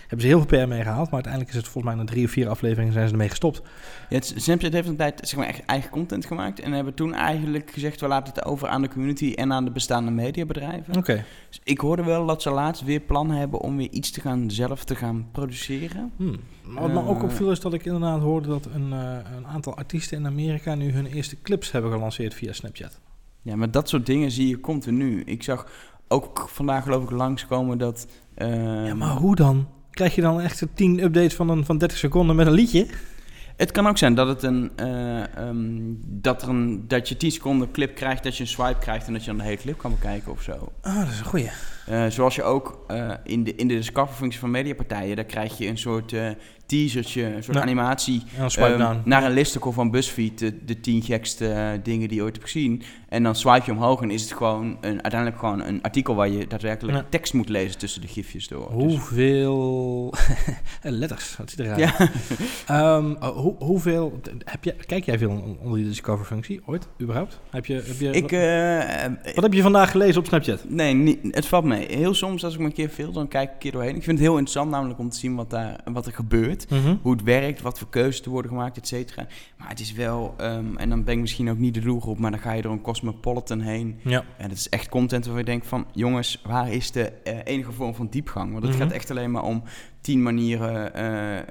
hebben ze heel veel PR mee gehaald. Maar uiteindelijk is het volgens mij na drie of vier afleveringen zijn ze ermee gestopt. Ja, het, Snapchat heeft een tijd zeg maar, echt eigen content gemaakt. En hebben toen eigenlijk gezegd, we laten het over aan de community en aan de bestaande mediabedrijven. Oké. Dus ik hoorde wel dat ze laatst weer plannen hebben om weer iets te gaan zelf te gaan produceren. Hmm. Maar wat me ook opviel is dat ik inderdaad hoorde dat een, uh, een aantal artiesten in Amerika nu hun eerste clips hebben gelanceerd via Snapchat. Ja, maar dat soort dingen zie je continu. Ik zag ook vandaag geloof ik langskomen dat... Uh, ja, maar hoe dan? Krijg je dan echt 10 updates van, een, van 30 seconden met een liedje? Het kan ook zijn dat, het een, uh, um, dat, er een, dat je 10 seconden clip krijgt, dat je een swipe krijgt en dat je dan de hele clip kan bekijken of zo. Ah, dat is een goeie. Uh, zoals je ook uh, in de, in de discover-functie van mediapartijen, daar krijg je een soort teasertje, een soort animatie um, naar een listicle van BuzzFeed, de, de tien gekste uh, dingen die je ooit hebt gezien. En dan swipe je omhoog en is het gewoon een, uiteindelijk gewoon een artikel waar je daadwerkelijk ja. tekst moet lezen tussen de gifjes door. Dus- hoeveel letters, wat zit eruit? Ja. um, hoe, hoeveel, heb je, kijk jij veel onder die Discover functie ooit, überhaupt? Heb je, heb je, ik, wat, uh, wat heb je vandaag gelezen op Snapchat? Nee, niet, het valt mee. Heel soms als ik me een keer veel, dan kijk ik een keer doorheen. Ik vind het heel interessant namelijk om te zien wat, daar, wat er gebeurt. Mhm. Hoe het werkt, wat voor keuzes te worden gemaakt, et cetera. Maar het is wel, um, en dan ben ik misschien ook niet de doelgroep, maar dan ga je door een cosmopolitan heen. Ja. En het is echt content waar je denkt van, jongens, waar is de uh, enige vorm van diepgang? Want het mm -hmm. gaat echt alleen maar om tien manieren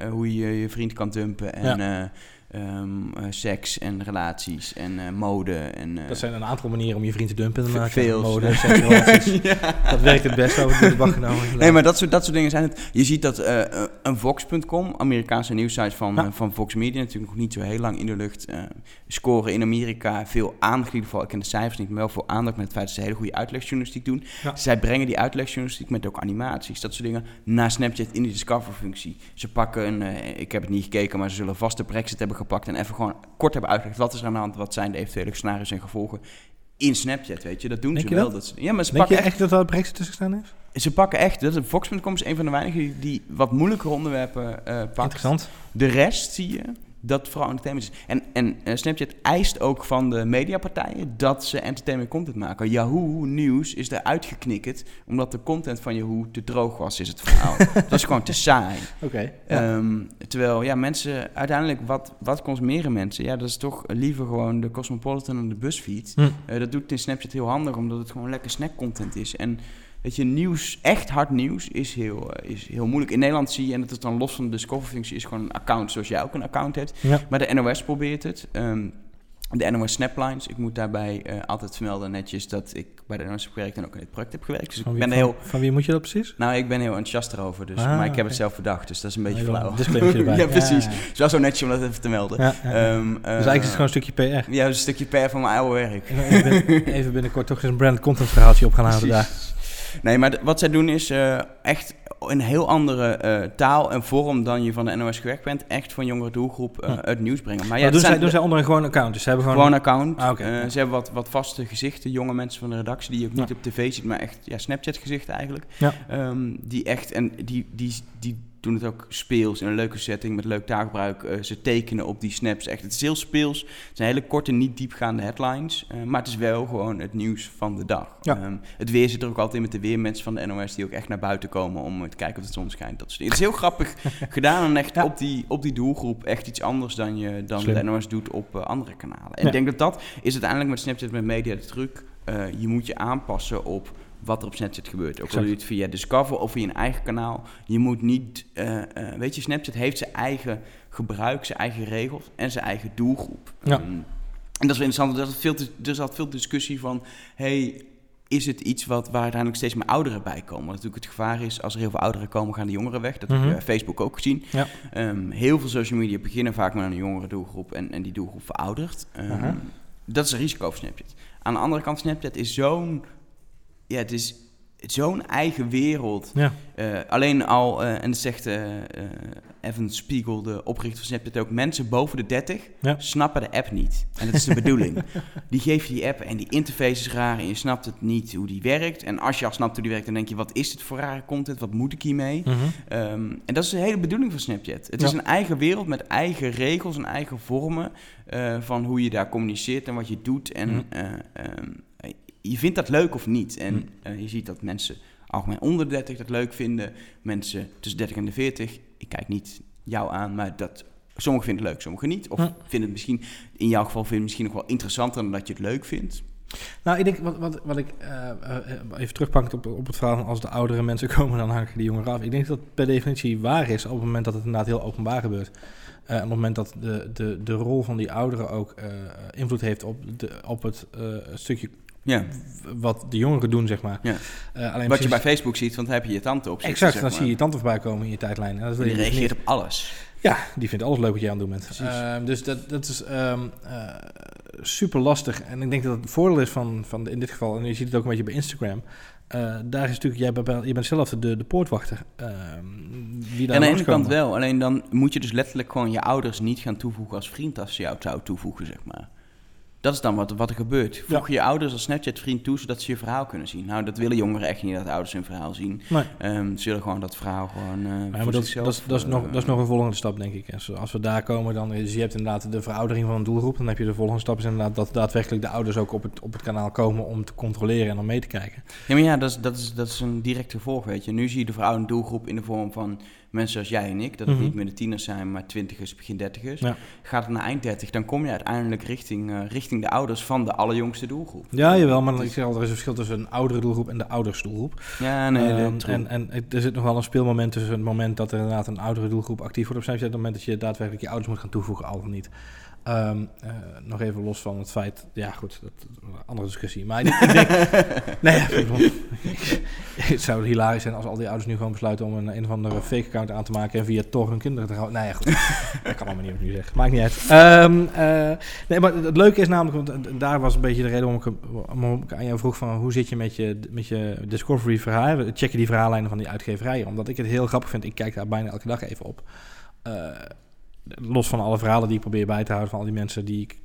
uh, hoe je je vriend kan dumpen en... Ja um, uh, seks en relaties en uh, mode. En, uh, dat zijn een aantal manieren om je vriend te dumpen te maken. Veel. Mode, seks, relaties. ja. Dat werkt het best over de bak genomen. Nee, maar dat soort, dat soort dingen zijn het. Je ziet dat een Vox.com, Amerikaanse nieuwsite van, ja. van Vox Media, natuurlijk nog niet zo heel lang in de lucht, scoren in Amerika veel aandacht. In ieder geval, ik ken de cijfers niet, maar wel veel aandacht met het feit dat ze hele goede uitlegjournalistiek doen. Ja. Zij brengen die uitlegjournalistiek met ook animaties, dat soort dingen, naar Snapchat in die Discover-functie. Ze pakken een, ik heb het niet gekeken, maar ze zullen vast de Brexit hebben gepakt en even gewoon kort hebben uitgelegd wat is er aan de hand, wat zijn de eventuele scenario's en gevolgen. in Snapchat, weet je. Dat doen Denk ze je wel. dat? Dat ze, ja, maar ze Denk je pakken echt dat Brexit tussen gestaan is? Ze pakken echt, dat is, Fox.com is een van de weinigen die, die wat moeilijkere onderwerpen eh pakt. Interessant. De rest zie je dat vooral entertainment is. En, en eh, Snapchat eist ook van de mediapartijen dat ze entertainment content maken. Yahoo Nieuws is eruit geknikkerd omdat de content van Yahoo te droog was, is het verhaal. dat is gewoon te saai. Oké. Ehm, terwijl, ja, mensen, uiteindelijk, wat, wat consumeren mensen? Ja, dat is toch liever gewoon de Cosmopolitan en de BuzzFeed. Hm. Eh, dat doet in Snapchat heel handig, omdat het gewoon lekker snackcontent is. En weet je, nieuws, echt hard nieuws, is heel, eh, is heel moeilijk. In Nederland zie je, en dat is dan los van de discover-functie, is gewoon een account zoals jij ook een account hebt. Ja. Maar de NOS probeert het. Ehm, de NOS Snaplines. Ik moet daarbij eh, altijd vermelden netjes dat ik bij de NOS heb gewerkt en ook in dit project heb gewerkt. Dus Van ik wie, ben van, heel... van wie moet je dat precies? Nou, ik ben heel enthousiast erover, dus, Ah, maar ik heb het zelf bedacht, dus dat is een beetje Ja, flauw. ja, precies. Ja, Het is wel zo netjes om dat even te melden. ja. Ja, ja. Ehm, dus eigenlijk is het gewoon een stukje PR. Ja, dat een stukje per van mijn oude werk. Even, even binnenkort toch eens een brand content verhaaltje op gaan houden daar. Nee, maar wat zij doen is eh, echt een heel andere eh, taal en vorm dan je van de NOS gewerkt bent. Echt van jongere doelgroep Hm. het nieuws brengen. Maar Maar ja, doen, zij, doen zij onder een gewoon account? Dus ze hebben gewoon... gewoon account. Ah, ze hebben wat, wat vaste gezichten, jonge mensen van de redactie die je ook niet Ja. op tv ziet, maar echt ja, Snapchat gezichten eigenlijk. Ja. Ehm, die echt, en die, die, die doen het ook speels in een leuke setting met leuk taalgebruik. Eh, ze tekenen op die snaps echt. Het is heel speels. Het zijn hele korte, niet diepgaande headlines. eh, maar het is wel gewoon het nieuws van de dag. Ja. Ehm, het weer zit er ook altijd in met de weermensen van de NOS die ook echt naar buiten komen om te kijken of de zon schijnt. Dat dingen. Het is heel grappig gedaan en echt Ja. op, die, op die doelgroep echt iets anders dan, je, dan Slim. de NOS doet op eh, andere kanalen. En Ja. ik denk dat dat is uiteindelijk met Snapchat met media de truc. Je moet je aanpassen op wat er op Snapchat gebeurt. Ook al doe je het via Discover of via een eigen kanaal. Je moet niet... eh, eh, weet je, Snapchat heeft zijn eigen gebruik, zijn eigen regels en zijn eigen doelgroep. Ja. Ehm, en dat is wel interessant. want Er, is veel, er zat veel discussie van... Hey, is het iets wat, waar uiteindelijk steeds meer ouderen bij komen? Wat natuurlijk het gevaar is, als er heel veel ouderen komen, gaan de jongeren weg. Dat Mhm. heb je bij Facebook ook gezien. Ja. Ehm, heel veel social media beginnen vaak met een jongere doelgroep en, en die doelgroep veroudert. Ehm, Aha. Dat is een risico van Snapchat. Aan de andere kant, Snapchat is zo'n... Ja, het is zo'n eigen wereld. Ja. Eh, alleen al, eh, en dat zegt eh, Evan Spiegel, de oprichter van Snapchat ook, mensen boven de 30 Ja. snappen de app niet. En dat is de bedoeling. Die geef je die app en die interface is raar en je snapt het niet hoe die werkt. En als je al snapt hoe die werkt, dan denk je, wat is dit voor rare content? Wat moet ik hiermee? Ehm, en dat is de hele bedoeling van Snapchat. Het Ja. is een eigen wereld met eigen regels en eigen vormen van hoe je daar communiceert en wat je doet. En Mhm. eh, ehm, je vindt dat leuk of niet. En Mhm. eh, je ziet dat mensen algemeen onder de 30 dat leuk vinden. Mensen tussen 30 en de 40. Ik kijk niet jou aan, maar dat sommigen vinden het leuk, sommigen niet. Of Hm. vinden het misschien, in jouw geval, vinden het misschien nog wel interessanter dan dat je het leuk vindt. Nou, ik denk wat, wat, wat ik eh, eh, even terugpakkend op, op het verhaal van als de oudere mensen komen, dan hangen die jongeren af. Ik denk dat dat per definitie waar is op het moment dat het inderdaad heel openbaar gebeurt. Eh, op het moment dat de, de, de rol van die ouderen ook invloed heeft op, de, op het stukje Ja, wat de jongeren doen, zeg maar. Ja. Eh, alleen wat je bij Facebook ziet, want daar heb je je tante op Exact, dan maar. zie je je tante voorbij komen in je tijdlijn. En dat wil Die reageert op alles. Ja, die vindt alles leuk wat je aan het doen bent. Precies. Ehm, dus dat, dat is ehm, eh, super lastig. En ik denk dat het voordeel is van, van in dit geval, en je ziet het ook een beetje bij Instagram. eh, daar is natuurlijk, jij bent, je bent zelf de, de poortwachter. ehm, wie daar Aan de ene kant wel, alleen dan moet je dus letterlijk gewoon je ouders niet gaan toevoegen als vriend als ze jou zou toevoegen, zeg maar. Dat is dan wat, wat er gebeurt. Voeg je je ouders als Snapchat-vriend toe, zodat ze je verhaal kunnen zien. Nou, dat willen jongeren echt niet, dat ouders hun verhaal zien. Nee. Ehm, ze willen gewoon dat verhaal gewoon eh Ja, voor maar dat, zichzelf, dat, is- dat, is nog, eh, dat is nog een volgende stap, denk ik. Als we daar komen, dan is je hebt inderdaad de veroudering van een doelgroep. Dan heb je de volgende stap, is inderdaad dat daadwerkelijk de ouders ook op het, op het kanaal komen om te controleren en om mee te kijken. Ja, maar ja, dat is, dat, is, dat is een direct gevolg, weet je. Nu zie je de verouderde doelgroep in de vorm van mensen zoals jij en ik. Dat het Mhm. niet meer de tieners zijn, maar twintigers, begin dertigers. Ja. Gaat het naar eind dertig, dan kom je uiteindelijk richting, eh, richting de ouders van de allerjongste doelgroep. Ja, jawel, maar ik zeg al, er is een verschil tussen een oudere doelgroep en de oudersdoelgroep. Ja, nee, dat true. en, en er zit nog wel een speelmoment tussen het moment dat er inderdaad een oudere doelgroep actief wordt op Snapchat en het moment dat je daadwerkelijk je ouders moet gaan toevoegen, al of niet. Ehm, eh, nog even los van het feit, ja goed, dat een andere discussie. Maar ik, ik denk, nee, het zou hilarisch zijn als al die ouders nu gewoon besluiten om een, een of andere fake account aan te maken en via Tor hun kinderen te houden. Nou ja, goed, dat kan allemaal niet wat ik nu zeg. Maakt niet uit. Ehm, eh, nee, maar het, leuke is namelijk, want eh, daar was een beetje de reden waarom ik, waarom ik aan jou vroeg van hoe zit je met je, met je Discovery verhaal, check je die verhaallijnen van die uitgeverijen, omdat ik het heel grappig vind. Ik kijk daar bijna elke dag even op. Eh, los van alle verhalen die ik probeer bij te houden van al die mensen die ik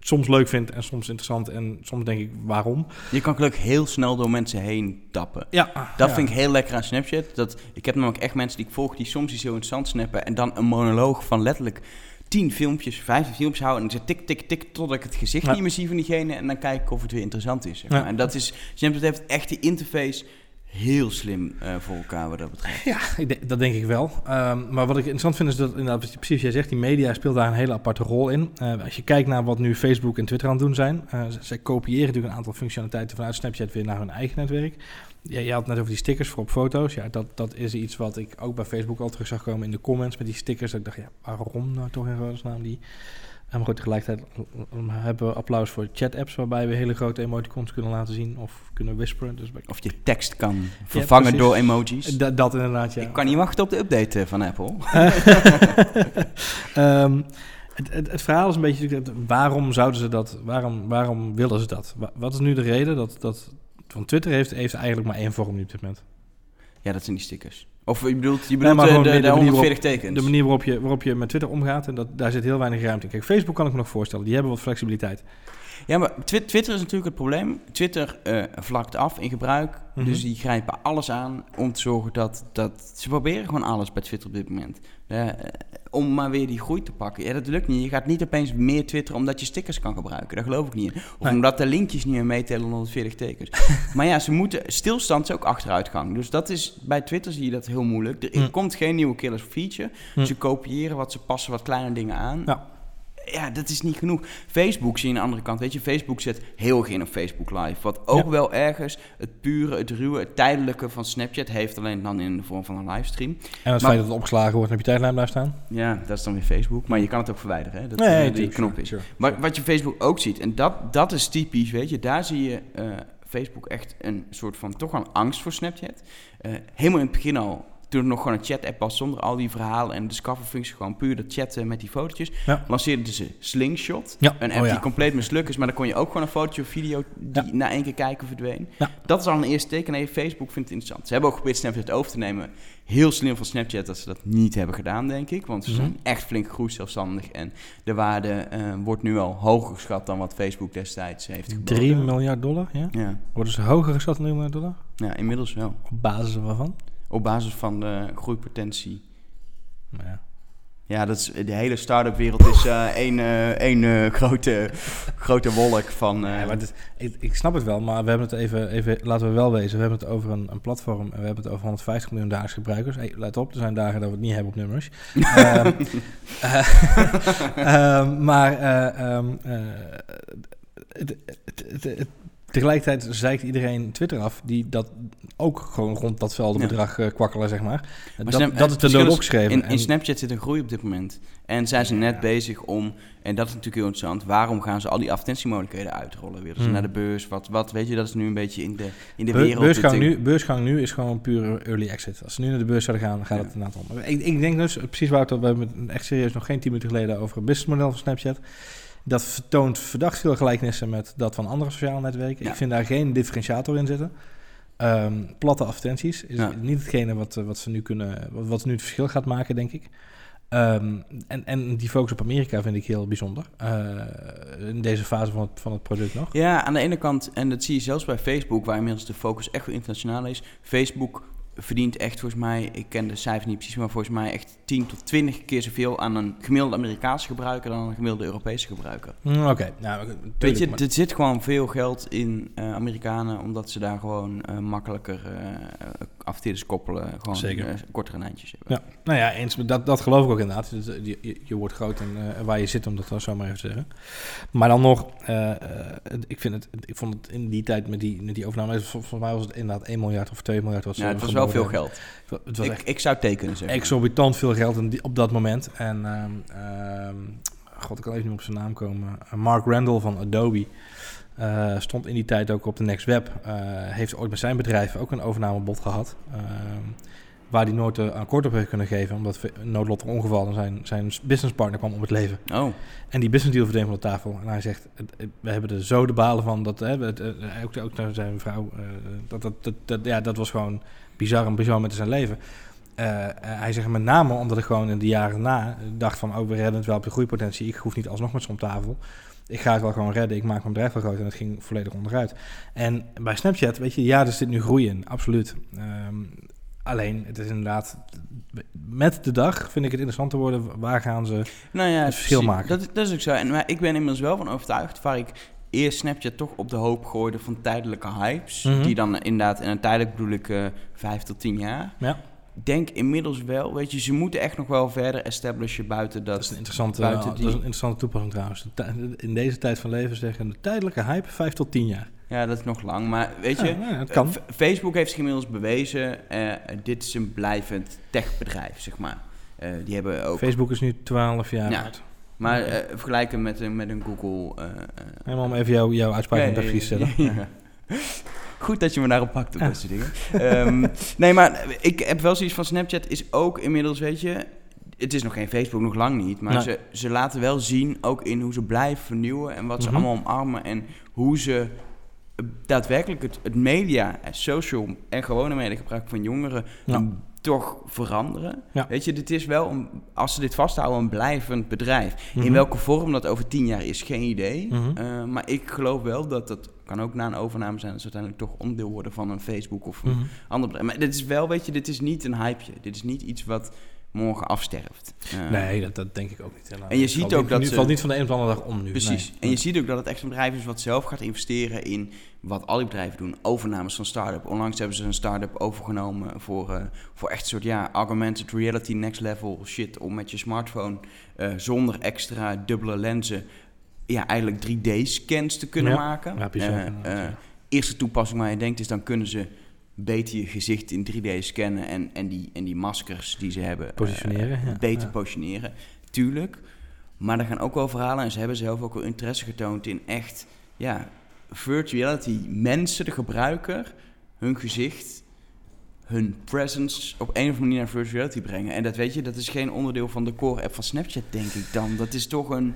soms leuk vind en soms interessant en soms denk ik waarom. Je kan gelukkig heel snel door mensen heen tappen. Ja. Dat vind ik heel lekker aan Snapchat. Dat, ik heb namelijk echt mensen die ik volg die soms iets heel interessant snappen en dan een monoloog van letterlijk tien filmpjes, vijftien filmpjes houden en zeg tik, tik, tik totdat ik het gezicht niet meer zie van diegene en dan kijk ik of het weer interessant is. Zeg maar. En dat is, Snapchat heeft echt die interface heel slim uh, voor elkaar wat dat betreft. Ja, dat denk ik wel. Um, maar wat ik interessant vind is dat, precies jij zegt, die media speelt daar een hele aparte rol in. Uh, als je kijkt naar wat nu Facebook en Twitter aan het doen zijn, uh, zij kopiëren natuurlijk een aantal functionaliteiten vanuit Snapchat weer naar hun eigen netwerk. Je had het net over die stickers voor op foto's. Ja, dat, dat is iets wat ik ook bij Facebook al terug zag komen in de comments met die stickers. Dat ik dacht, ja, waarom nou toch in godesnaam die... En goed, tegelijkertijd hebben we applaus voor chat-apps waarbij we hele grote emoticons kunnen laten zien of kunnen whisperen. Dus of je tekst kan vervangen door emojis. Dat, dat inderdaad, ja. Ik kan niet wachten op de update eh, van Apple. um, het, het, het, verhaal is een beetje, waarom zouden ze dat, waarom, waarom willen ze dat? Wat is nu de reden dat, dat van Twitter heeft, heeft eigenlijk maar één vorm nu op dit moment? Ja, dat zijn die stickers. Of je bedoelt, je bedoelt de, de, de, 140 tekens? De manier waarop je, waarop je met Twitter omgaat, en dat, daar zit heel weinig ruimte in. Kijk, Facebook kan ik me nog voorstellen, die hebben wat flexibiliteit. Ja, maar Twitter is natuurlijk het probleem. Twitter uh, vlakt af in gebruik. Mhm. Dus die grijpen alles aan om te zorgen dat, dat... Ze proberen gewoon alles bij Twitter op dit moment. Uh, om maar weer die groei te pakken. Ja, dat lukt niet. Je gaat niet opeens meer twitteren omdat je stickers kan gebruiken. Daar geloof ik niet in. Of omdat de linkjes niet meer meetellen 140 tekens. maar ja, ze moeten... Stilstand is ook achteruitgang. Dus dat is... Bij Twitter zie je dat heel moeilijk. Er hm. komt geen nieuwe killers feature. Hm. Ze kopiëren wat ze passen, wat kleine dingen aan. Ja ja, dat is niet genoeg. Facebook zie je aan de andere kant. Weet je, Facebook zet heel erg in op Facebook Live. Wat ook wel ergens het pure, het ruwe, het tijdelijke van Snapchat heeft. Alleen dan in de vorm van een livestream. En het feit dat het opgeslagen wordt en op je tijdlijn blijft staan? Ja, dat is dan weer Facebook. Maar je kan het ook verwijderen. Hè? Dat nee, uh, die knop is. Maar wat je Facebook ook ziet, en dat, dat is typisch, weet je. Daar zie je uh, Facebook echt een soort van toch wel angst voor Snapchat. Uh, helemaal in het begin al toen het nog gewoon een chat-app was zonder al die verhalen en de discover-functie, gewoon puur dat chatten met die fotootjes, ja. lanceerden ze Slingshot. Ja. Een app oh, die compleet mislukt is, maar dan kon je ook gewoon een fotootje of video die na één keer kijken verdween. Dat is al een eerste teken. Nee, Facebook vindt het interessant. Ze hebben ook geprobeerd Snapchat over te nemen. Heel slim van Snapchat dat ze dat niet hebben gedaan, denk ik. Want ze mhm. zijn echt flink groei zelfstandig. En de waarde uh, wordt nu al hoger geschat dan wat Facebook destijds heeft geboden. 3 miljard dollar, ja? ja? Worden ze hoger geschat dan 3 miljard dollar? Ja, inmiddels wel. Op basis waarvan? Op basis van de groeipotentie. Ja. Ja, dat is, de hele start-up wereld is uh, één, uh, één uh, grote, grote wolk van... Ja, maar ik, ik, snap het wel, maar we hebben het even, even, laten we wel wezen, we hebben het over een, een platform en we hebben het over 150 miljoen dagelijks gebruikers. Hey, let op, er zijn dagen dat we het niet hebben op nummers. um, maar um, het, het, het, Tegelijkertijd zeikt iedereen Twitter af die dat ook gewoon rond datzelfde bedrag uh, kwakkelen, zeg maar. maar dat, dat is de loop geschreven. In, in Snapchat zit een groei op dit moment. En zijn ze net bezig om, en dat is natuurlijk heel interessant, waarom gaan ze al die advertentiemogelijkheden uitrollen? Weer dus naar de beurs, wat, wat, weet je, dat is nu een beetje in de, in de wereld. Beursgang nu, beursgang nu is gewoon puur early exit. Als ze nu naar de beurs zouden gaan, gaat het inderdaad om. Ik, ik denk dus, precies waar we hebben echt serieus nog geen tien minuten geleden over het businessmodel van Snapchat. Dat vertoont verdacht veel gelijkenissen met dat van andere sociale netwerken. Ik vind daar geen differentiator in zitten. Um, platte advertenties is niet hetgene wat, wat, ze nu kunnen, wat, wat nu het verschil gaat maken, denk ik. Um, en, en die focus op Amerika vind ik heel bijzonder. Uh, in deze fase van het, van het product nog. Ja, aan de ene kant, en dat zie je zelfs bij Facebook, waar inmiddels de focus echt wel internationaal is. Facebook verdient echt volgens mij, ik ken de cijfers niet precies, maar volgens mij echt 10 tot 20 keer zoveel aan een gemiddelde Amerikaanse gebruiker dan een gemiddelde Europese gebruiker. Mm, oké, nou, weet je, er zit gewoon veel geld in uh, Amerikanen, omdat ze daar gewoon uh, makkelijker uh, koppelen, gewoon Zeker. kortere lijntjes hebben. Ja, nou ja, eens, dat, dat geloof ik ook inderdaad. Dus, je, je, je, wordt groot en waar je zit, om dat dan zo maar even te zeggen. Maar dan nog, ik, vind het, ik vond het in die tijd met die, met die overname, volgens mij was het inderdaad 1 miljard of 2 miljard. Was ja, het was wel veel geld. Het was ik, echt ik zou tekenen zeggen. Exorbitant veel geld in op dat moment. En um, god, ik kan even niet op zijn naam komen. Mark Randall van Adobe. Uh, stond in die tijd ook op de Next Web. Uh, heeft ooit met zijn bedrijf ook een overnamebod gehad. Uh, waar hij nooit een akkoord op heeft kunnen geven. Omdat noodlottig ongeval en zijn, zijn businesspartner kwam om het leven. Oh. En die business deal verdween van de tafel. En hij zegt, we hebben er zo de balen van. Dat, hè, het, ook, ook naar zijn vrouw. dat, dat, dat, dat, ja, dat was gewoon bizar en bizar met zijn leven. Uh, hij zegt met name omdat ik gewoon in de jaren na dacht van... oh, we redden het wel op de groeipotentie. Ik hoef niet alsnog met z'n om tafel. ik ga het wel gewoon redden, ik maak mijn bedrijf wel groot en het ging volledig onderuit. En bij Snapchat, weet je, ja, er zit nu groei in, absoluut. Ehm, alleen, het is inderdaad, met de dag vind ik het interessant te worden, waar gaan ze nou ja, het verschil maken. Dat, dat is ook zo. En maar ik ben inmiddels wel van overtuigd, waar ik eerst Snapchat toch op de hoop gooide van tijdelijke hypes. Mhm. Die dan inderdaad, en tijdelijk bedoel ik uh, vijf tot tien jaar. Ja denk inmiddels wel, weet je, ze moeten echt nog wel verder establishen buiten dat. Dat is een interessante, buiten die... dat is een interessante toepassing trouwens. In deze tijd van leven zeggen de tijdelijke hype 5 tot 10 jaar. Ja, dat is nog lang. Maar weet je, kan. Facebook heeft zich inmiddels bewezen, uh, dit is een blijvend techbedrijf, zeg maar. Uh, die hebben ook... Facebook is nu 12 jaar ja. oud. Maar vergelijken met, met een Google... Helemaal om even jou, jouw uitspraak in te stellen. Goed dat je me daarop pakt op ja. deze dingen. Ehm, nee, maar ik heb wel zoiets van Snapchat is ook inmiddels, weet je... Het is nog geen Facebook, nog lang niet. Maar ze, ze laten wel zien, ook in hoe ze blijven vernieuwen... en wat ze mhm. allemaal omarmen en hoe ze daadwerkelijk het, het media, social en gewone media gebruik van jongeren toch veranderen. Weet je, dit is wel, een, als ze dit vasthouden, een blijvend bedrijf. In mhm. welke vorm dat over tien jaar is, geen idee. Mhm. Eh, maar ik geloof wel dat dat kan ook na een overname zijn, dat ze uiteindelijk toch onderdeel worden van een Facebook of een mhm. ander bedrijf. Maar dit is wel, weet je, dit is niet een hypeje. Dit is niet iets wat morgen afsterft. Uh, nee, dat, dat, denk ik ook niet. En je ziet ook dat het valt niet van de een op de andere dag om nu. Precies. En je ziet ook dat het echt een bedrijf is wat zelf gaat investeren in wat al die bedrijven doen. Overnames van start-up. Onlangs hebben ze een start-up overgenomen voor, uh, voor echt een soort ja, augmented reality next level shit. Om met je smartphone uh, zonder extra dubbele lenzen ja, eigenlijk 3D-scans te kunnen maken. Ja, bizar, eerste toepassing waar je denkt is dan kunnen ze beter je gezicht in 3D scannen en, en, die, en die maskers die ze hebben positioneren, uh, beter positioneren. Tuurlijk. Maar er gaan ook wel verhalen en ze hebben zelf ook wel interesse getoond in echt ja, virtuality. Mensen, de gebruiker, hun gezicht, hun presence op een of andere manier naar virtuality brengen. En dat weet je, dat is geen onderdeel van de core app van Snapchat, denk ik dan. Dat is toch een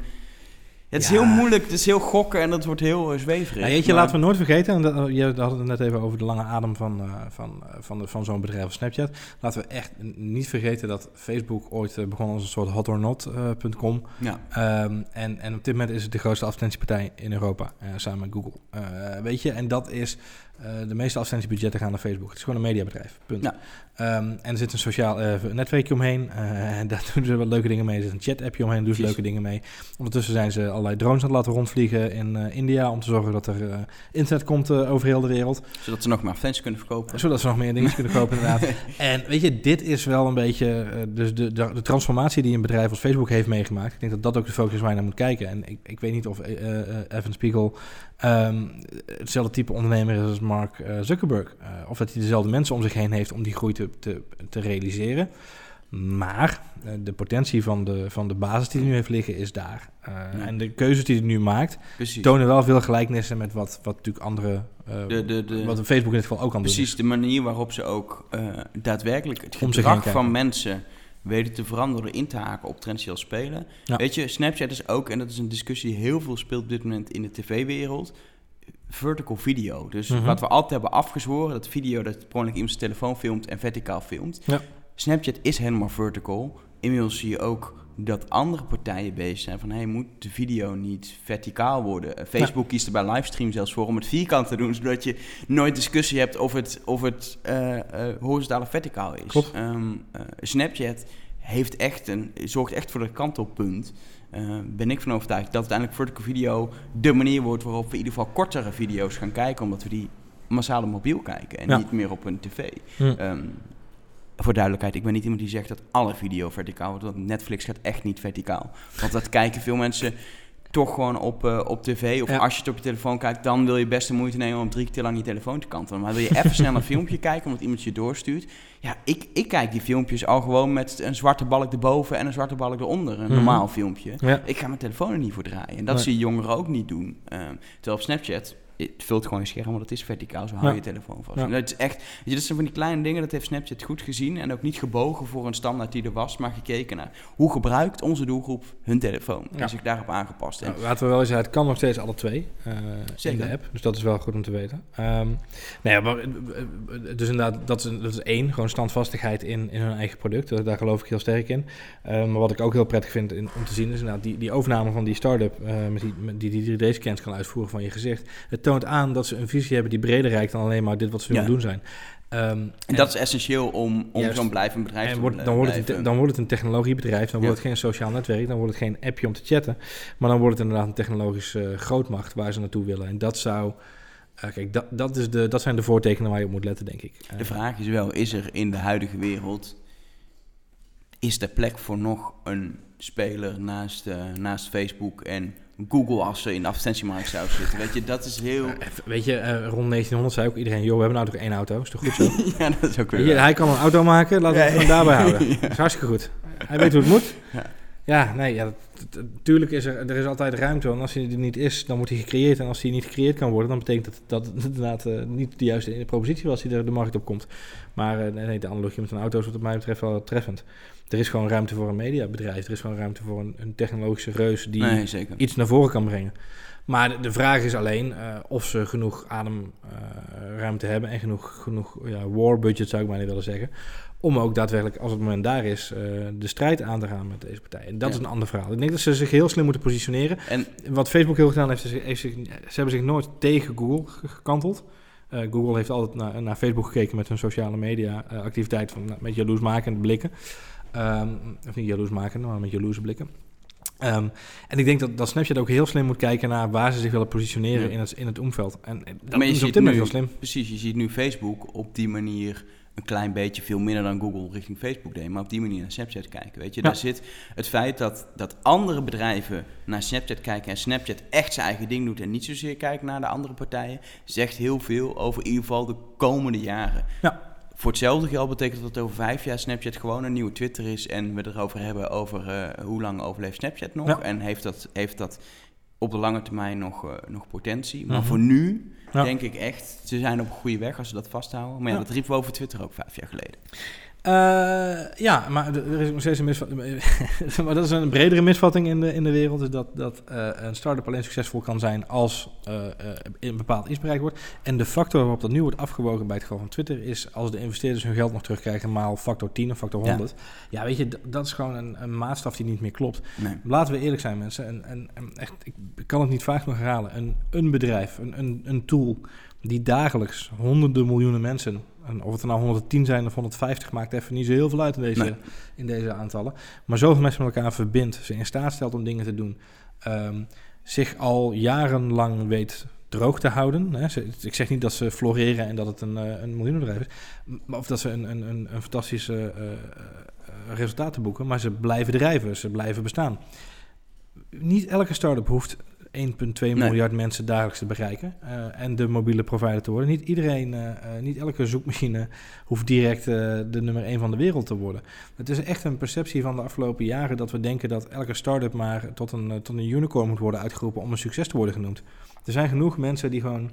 het is heel moeilijk, het is heel gokken en dat wordt heel uh, zweverig. Ja, je, laten we nooit vergeten, en dat, je had het net even over de lange adem van, uh, van, uh, van, van zo'n bedrijf als Snapchat. Laten we echt niet vergeten dat Facebook ooit begon als een soort hotornot.com. ja. Um, en, en op dit moment is het de grootste advertentiepartij in Europa, samen met Google. weet je, en dat is uh, de meeste advertentiebudgetten gaan naar Facebook. Het is gewoon een mediabedrijf. Punt. Ja. Um, en er zit een sociaal uh, netwerkje omheen. Uh, en daar doen ze wat leuke dingen mee. Er zit een chat-appje omheen. Daar doen ze leuke dingen mee. Ondertussen zijn ze allerlei drones aan het laten rondvliegen in India. Om te zorgen dat er internet komt over heel de wereld. Zodat ze nog meer advertenties kunnen verkopen. Zodat ze nog meer dingen kunnen kopen, inderdaad. En weet je, dit is wel een beetje dus de, de, de, transformatie die een bedrijf als Facebook heeft meegemaakt. Ik denk dat dat ook de focus is waar je naar moet kijken. En ik, ik weet niet of Evan Spiegel um, hetzelfde type ondernemer is als Mark uh, Zuckerberg. Uh, of dat hij dezelfde mensen om zich heen heeft om die groei te, te, te realiseren. Maar uh, de potentie van de, van de basis die hij nu heeft liggen is daar. Ja. En de keuzes die hij nu maakt, Precies. tonen wel veel gelijkenissen met wat, wat natuurlijk andere, de, de, de, wat Facebook in dit geval ook kan Precies, doen. Precies, de manier waarop ze ook daadwerkelijk het gedrag van mensen weten te veranderen, in te haken op traditioneel spelen. Weet je, Snapchat is ook, en dat is een discussie die heel veel speelt op dit moment in de tv-wereld, vertical video. Dus mhm. wat we altijd hebben afgezworen, dat video dat per ongeluk iemand zijn telefoon filmt en verticaal filmt. Ja. Snapchat is helemaal vertical. Inmiddels zie je ook dat andere partijen bezig zijn van... hey, moet de video niet verticaal worden? Eh, Facebook kiest er bij livestream zelfs voor om het vierkant te doen... zodat je nooit discussie hebt of het, of het uh, uh, horizontale verticaal is. Um, Snapchat heeft echt een, zorgt echt voor het kantelpunt. ben ik van overtuigd dat uiteindelijk vertical video de manier wordt... waarop we in ieder geval kortere video's gaan kijken... omdat we die massaal op mobiel kijken en niet meer op een tv. Um, voor duidelijkheid, ik ben niet iemand die zegt dat alle video verticaal wordt. Want Netflix gaat echt niet verticaal. Want dat kijken veel mensen toch gewoon op, uh, op tv. Of als je het op je telefoon kijkt, dan wil je best de moeite nemen om drie keer lang je telefoon te kantelen. Maar wil je even snel een filmpje kijken omdat iemand je doorstuurt. Ja, ik, ik kijk die filmpjes al gewoon met een zwarte balk erboven en een zwarte balk eronder. Een mhm. normaal filmpje. Ik ga mijn telefoon er niet voor draaien. En dat zie je jongeren ook niet doen. Uh, terwijl op Snapchat het vult gewoon je scherm, want het is verticaal, zo hou je je telefoon vast. Ja. Dat is echt, weet je, dat zijn van die kleine dingen, dat heeft Snapchat goed gezien en ook niet gebogen voor een standaard die er was, maar gekeken naar hoe gebruikt onze doelgroep hun telefoon en zich daarop aangepast. En, laten we wel eens zeggen, het kan nog steeds alle twee uh, in de app, dus dat is wel goed om te weten. Um, nou ja, maar, dus inderdaad, dat is, dat is één, gewoon standvastigheid in, in hun eigen product, daar geloof ik heel sterk in. Um, maar wat ik ook heel prettig vind in, om te zien is inderdaad die, die overname van die start-up uh, met die, met die, die 3D-scans kan uitvoeren van je gezicht. Het toont aan dat ze een visie hebben die breder reikt dan alleen maar dit wat ze willen doen zijn. Um, en, dat is essentieel om, om zo'n blijvend bedrijf te wordt, dan, wordt het een, dan wordt het een technologiebedrijf, dan wordt het geen sociaal netwerk, dan wordt het geen appje om te chatten, maar dan wordt het inderdaad een technologische uh, grootmacht waar ze naartoe willen. En dat zou... Uh, kijk, dat, dat, is de, dat zijn de voortekenen waar je op moet letten, denk ik. de vraag is wel, is er in de huidige wereld... is er plek voor nog een speler naast, naast Facebook en Google als ze in de advertentiemarkt zou zitten. Weet je, dat is heel... weet je, uh, rond 1900 zei ook iedereen... joh, we hebben nou toch één auto, is toch goed zo? ja, dat is ook weer Hij kan een auto maken, laten we het gewoon daarbij houden. Dat is hartstikke goed. Hij weet hoe het moet. Ja. Nee, ja, natuurlijk is er, er is altijd ruimte. En als hij er niet is, dan wordt hij gecreëerd. En als hij niet gecreëerd kan worden, dan betekent dat dat het inderdaad uh, niet de juiste propositie was die er de markt op komt. Maar uh, nee, de analogie met een auto is wat mij betreft wel treffend. Er is gewoon ruimte voor een mediabedrijf. Er is gewoon ruimte voor een, een technologische reus die nee, iets naar voren kan brengen. Maar de, vraag is alleen uh, of ze genoeg ademruimte hebben en genoeg, genoeg ja, war budget zou ik maar niet willen zeggen om ook daadwerkelijk, als het moment daar is, uh, de strijd aan te gaan met deze partij. En dat is een ander verhaal. Ik denk dat ze zich heel slim moeten positioneren. En wat Facebook heel gedaan heeft, is, heeft zich, ze hebben zich nooit tegen Google gekanteld. Uh, Google heeft altijd naar, naar, Facebook gekeken met hun sociale media uh, activiteit van nou, met jaloersmakende blikken. Um, of niet jaloersmakende, maar met jaloerse blikken. Um, en ik denk dat, dat Snapchat ook heel slim moet kijken naar waar ze zich willen positioneren ja. in, het, in het omveld. En dat maar je ziet nu, heel slim. Precies, je ziet nu Facebook op die manier een klein beetje, veel minder dan Google richting Facebook deed, maar op die manier naar Snapchat kijken. Weet je, daar zit het feit dat, dat andere bedrijven naar Snapchat kijken en Snapchat echt zijn eigen ding doet en niet zozeer kijken naar de andere partijen, zegt heel veel over in ieder geval de komende jaren. Ja. Voor hetzelfde geld betekent dat over vijf jaar Snapchat gewoon een nieuwe Twitter is en we erover hebben over uh, hoe lang overleeft Snapchat nog en heeft dat, heeft dat op de lange termijn nog, uh, nog potentie. Maar mm -hmm. voor nu denk ik echt, ze zijn op een goede weg als ze dat vasthouden. Maar ja, dat riepen we over Twitter ook vijf jaar geleden. Uh, ja, maar er is nog steeds een misvatting. maar dat is een bredere misvatting in de, in de wereld. Is dat, dat uh, een start-up alleen succesvol kan zijn als uh, een bepaald iets bereikt wordt. En de factor waarop dat nu wordt afgewogen bij het geval van Twitter is als de investeerders hun geld nog terugkrijgen, maal factor 10 of factor 100. Ja, ja weet je, dat is gewoon een, een, maatstaf die niet meer klopt. Nee. Laten we eerlijk zijn, mensen. En, en, en echt, ik kan het niet vaak nog herhalen. Een, een bedrijf, een, een, een tool die dagelijks honderden miljoenen mensen en of het er nou 110 zijn of 150 maakt even niet zo heel veel uit in deze, in deze aantallen. Maar zoveel mensen met elkaar verbindt, ze in staat stelt om dingen te doen. Um, zich al jarenlang weet droog te houden. Hè. ik zeg niet dat ze floreren en dat het een, uh, een miljoenenbedrijf is. Of dat ze een, een, een, een fantastische uh, uh, resultaten boeken. Maar ze blijven drijven, ze blijven bestaan. Niet elke start-up hoeft 1,2 miljard mensen dagelijks te bereiken uh, en de mobiele provider te worden. Niet iedereen, uh, uh, niet elke zoekmachine hoeft direct de nummer 1 van de wereld te worden. Het is echt een perceptie van de afgelopen jaren dat we denken dat elke start-up maar tot een, tot een unicorn moet worden uitgeroepen om een succes te worden genoemd. Er zijn genoeg mensen die gewoon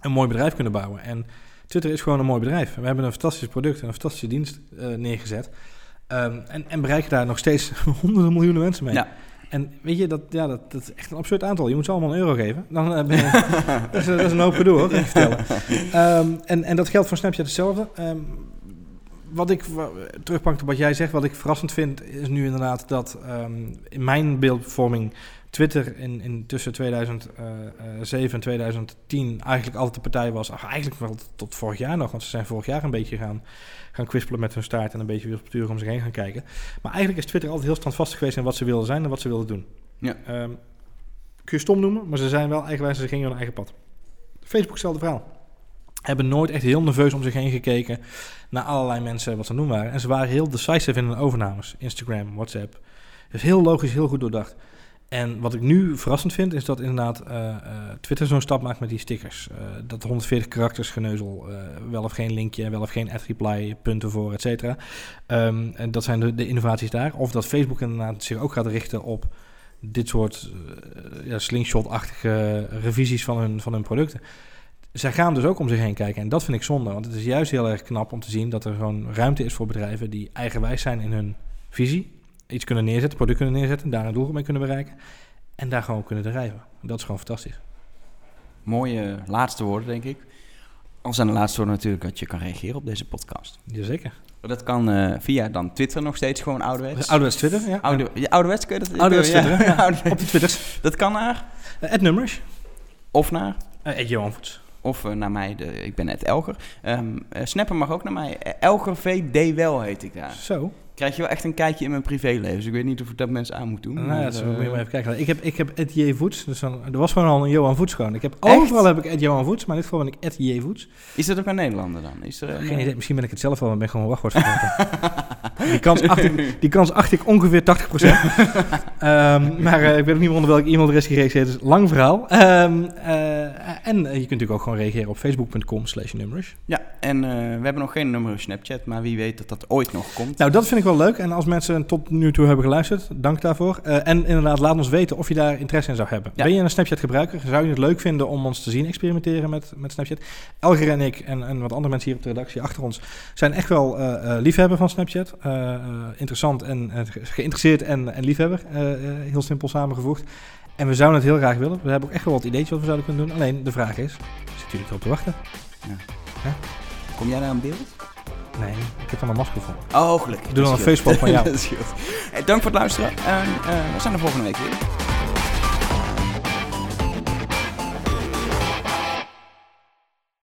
een mooi bedrijf kunnen bouwen. En Twitter is gewoon een mooi bedrijf. We hebben een fantastisch product en een fantastische dienst neergezet. Um, en, en bereiken daar nog steeds honderden miljoenen mensen mee. Ja. En weet je, dat, ja, dat, dat, is echt een absurd aantal. Je moet ze allemaal een euro geven. Dan uh, ben je, dat, is, dat, is, een hoop gedoe hoor, ik vertellen. Um, en, en dat geldt voor Snapchat hetzelfde. Um, wat ik terugpak op wat jij zegt, wat ik verrassend vind, is nu inderdaad dat um, in mijn beeldvorming Twitter in, in tussen 2007 en 2010 eigenlijk altijd de partij was. Eigenlijk wel tot vorig jaar nog, want ze zijn vorig jaar een beetje gaan gaan kwispelen met hun staart en een beetje wispelturig om zich heen gaan kijken. Maar eigenlijk is Twitter altijd heel standvastig geweest in wat ze wilden zijn en wat ze wilden doen. Ja. Um, kun je stom noemen, maar ze zijn wel eigenwijs, ze gingen hun eigen pad. Facebook hetzelfde verhaal. Hebben nooit echt heel nerveus om zich heen gekeken naar allerlei mensen wat ze doen waren. En ze waren heel decisive in hun overnames. Instagram, WhatsApp. Dus heel logisch, heel goed doordacht. En wat ik nu verrassend vind, is dat inderdaad uh, uh, Twitter zo'n stap maakt met die stickers. Uh, dat 140 karakters geneuzel, wel of geen linkje, wel of geen ad reply, punten voor, et cetera. Um, en dat zijn de, de, innovaties daar. Of dat Facebook inderdaad zich ook gaat richten op dit soort ja, slingshot-achtige revisies van hun, van hun producten. Zij gaan dus ook om zich heen kijken. En dat vind ik zonde. Want het is juist heel erg knap om te zien dat er gewoon ruimte is voor bedrijven die eigenwijs zijn in hun visie. Iets kunnen neerzetten, product kunnen neerzetten, daar een doel mee kunnen bereiken. En daar gewoon kunnen drijven. Dat is gewoon fantastisch. Mooie laatste woorden, denk ik. Al zijn de laatste woorden natuurlijk dat je kan reageren op deze podcast. Jazeker. Dat kan uh, via dan Twitter nog steeds gewoon ouderwets. Ouderwets Twitter, ja. Oude, ja, ouderwets kun je dat? Ouderwets Twitter, ja. Op de Twitters. Dat kan naar? Uh, nummers. Of naar? Uh, Johan Voets. Of uh, naar mij, de, ik ben Ed Elger. Um, uh, Snapper mag ook naar mij. Elger VD wel heet ik daar. Zo krijg je wel echt een kijkje in mijn privéleven. Dus ik weet niet of ik dat mensen aan moet doen. Nou, ja, moet je maar even kijken. Ik heb, ik heb Ed J. Voets. Dus dan, er was gewoon al een Johan Voets gewoon. Ik heb, overal heb ik Ed Johan Voets, maar in dit geval ben ik Ed J. Voets. Is dat ook een Nederlander dan? Is er, Geen idee. Misschien ben ik het zelf wel, maar ben ik gewoon wachtwoord die, kans acht ik, die kans acht ik ongeveer 80%. um, ehm, maar uh, ik weet ook niet meer onder welke e-mailadres gereageerd is. Lang verhaal. Um, uh, en uh, je kunt natuurlijk ook gewoon reageren op facebook.com slash nummers. Ja, en we hebben nog geen nummer op Snapchat, maar wie weet dat dat ooit nog komt. Nou, dat vind ik wel leuk. En als mensen tot nu toe hebben geluisterd. Dank daarvoor. Uh, en inderdaad, laat ons weten of je daar interesse in zou hebben. Ben je een Snapchat gebruiker? Zou je het leuk vinden om ons te zien experimenteren met, met Snapchat? Elger en ik en, en wat andere mensen hier op de redactie achter ons zijn echt wel uh, liefhebber van Snapchat. interessant en geïnteresseerd en, en liefhebber. heel simpel samengevoegd. En we zouden het heel graag willen. We hebben ook echt wel wat ideetjes wat we zouden kunnen doen. Alleen de vraag is, zitten jullie erop te wachten? Ja. Kom jij naar een beeld? Nee, ik heb dan een masker voor. Oh, gelukkig. Doe dan een Facebook van jou. Dank voor het luisteren. En uh, we zijn er volgende week weer.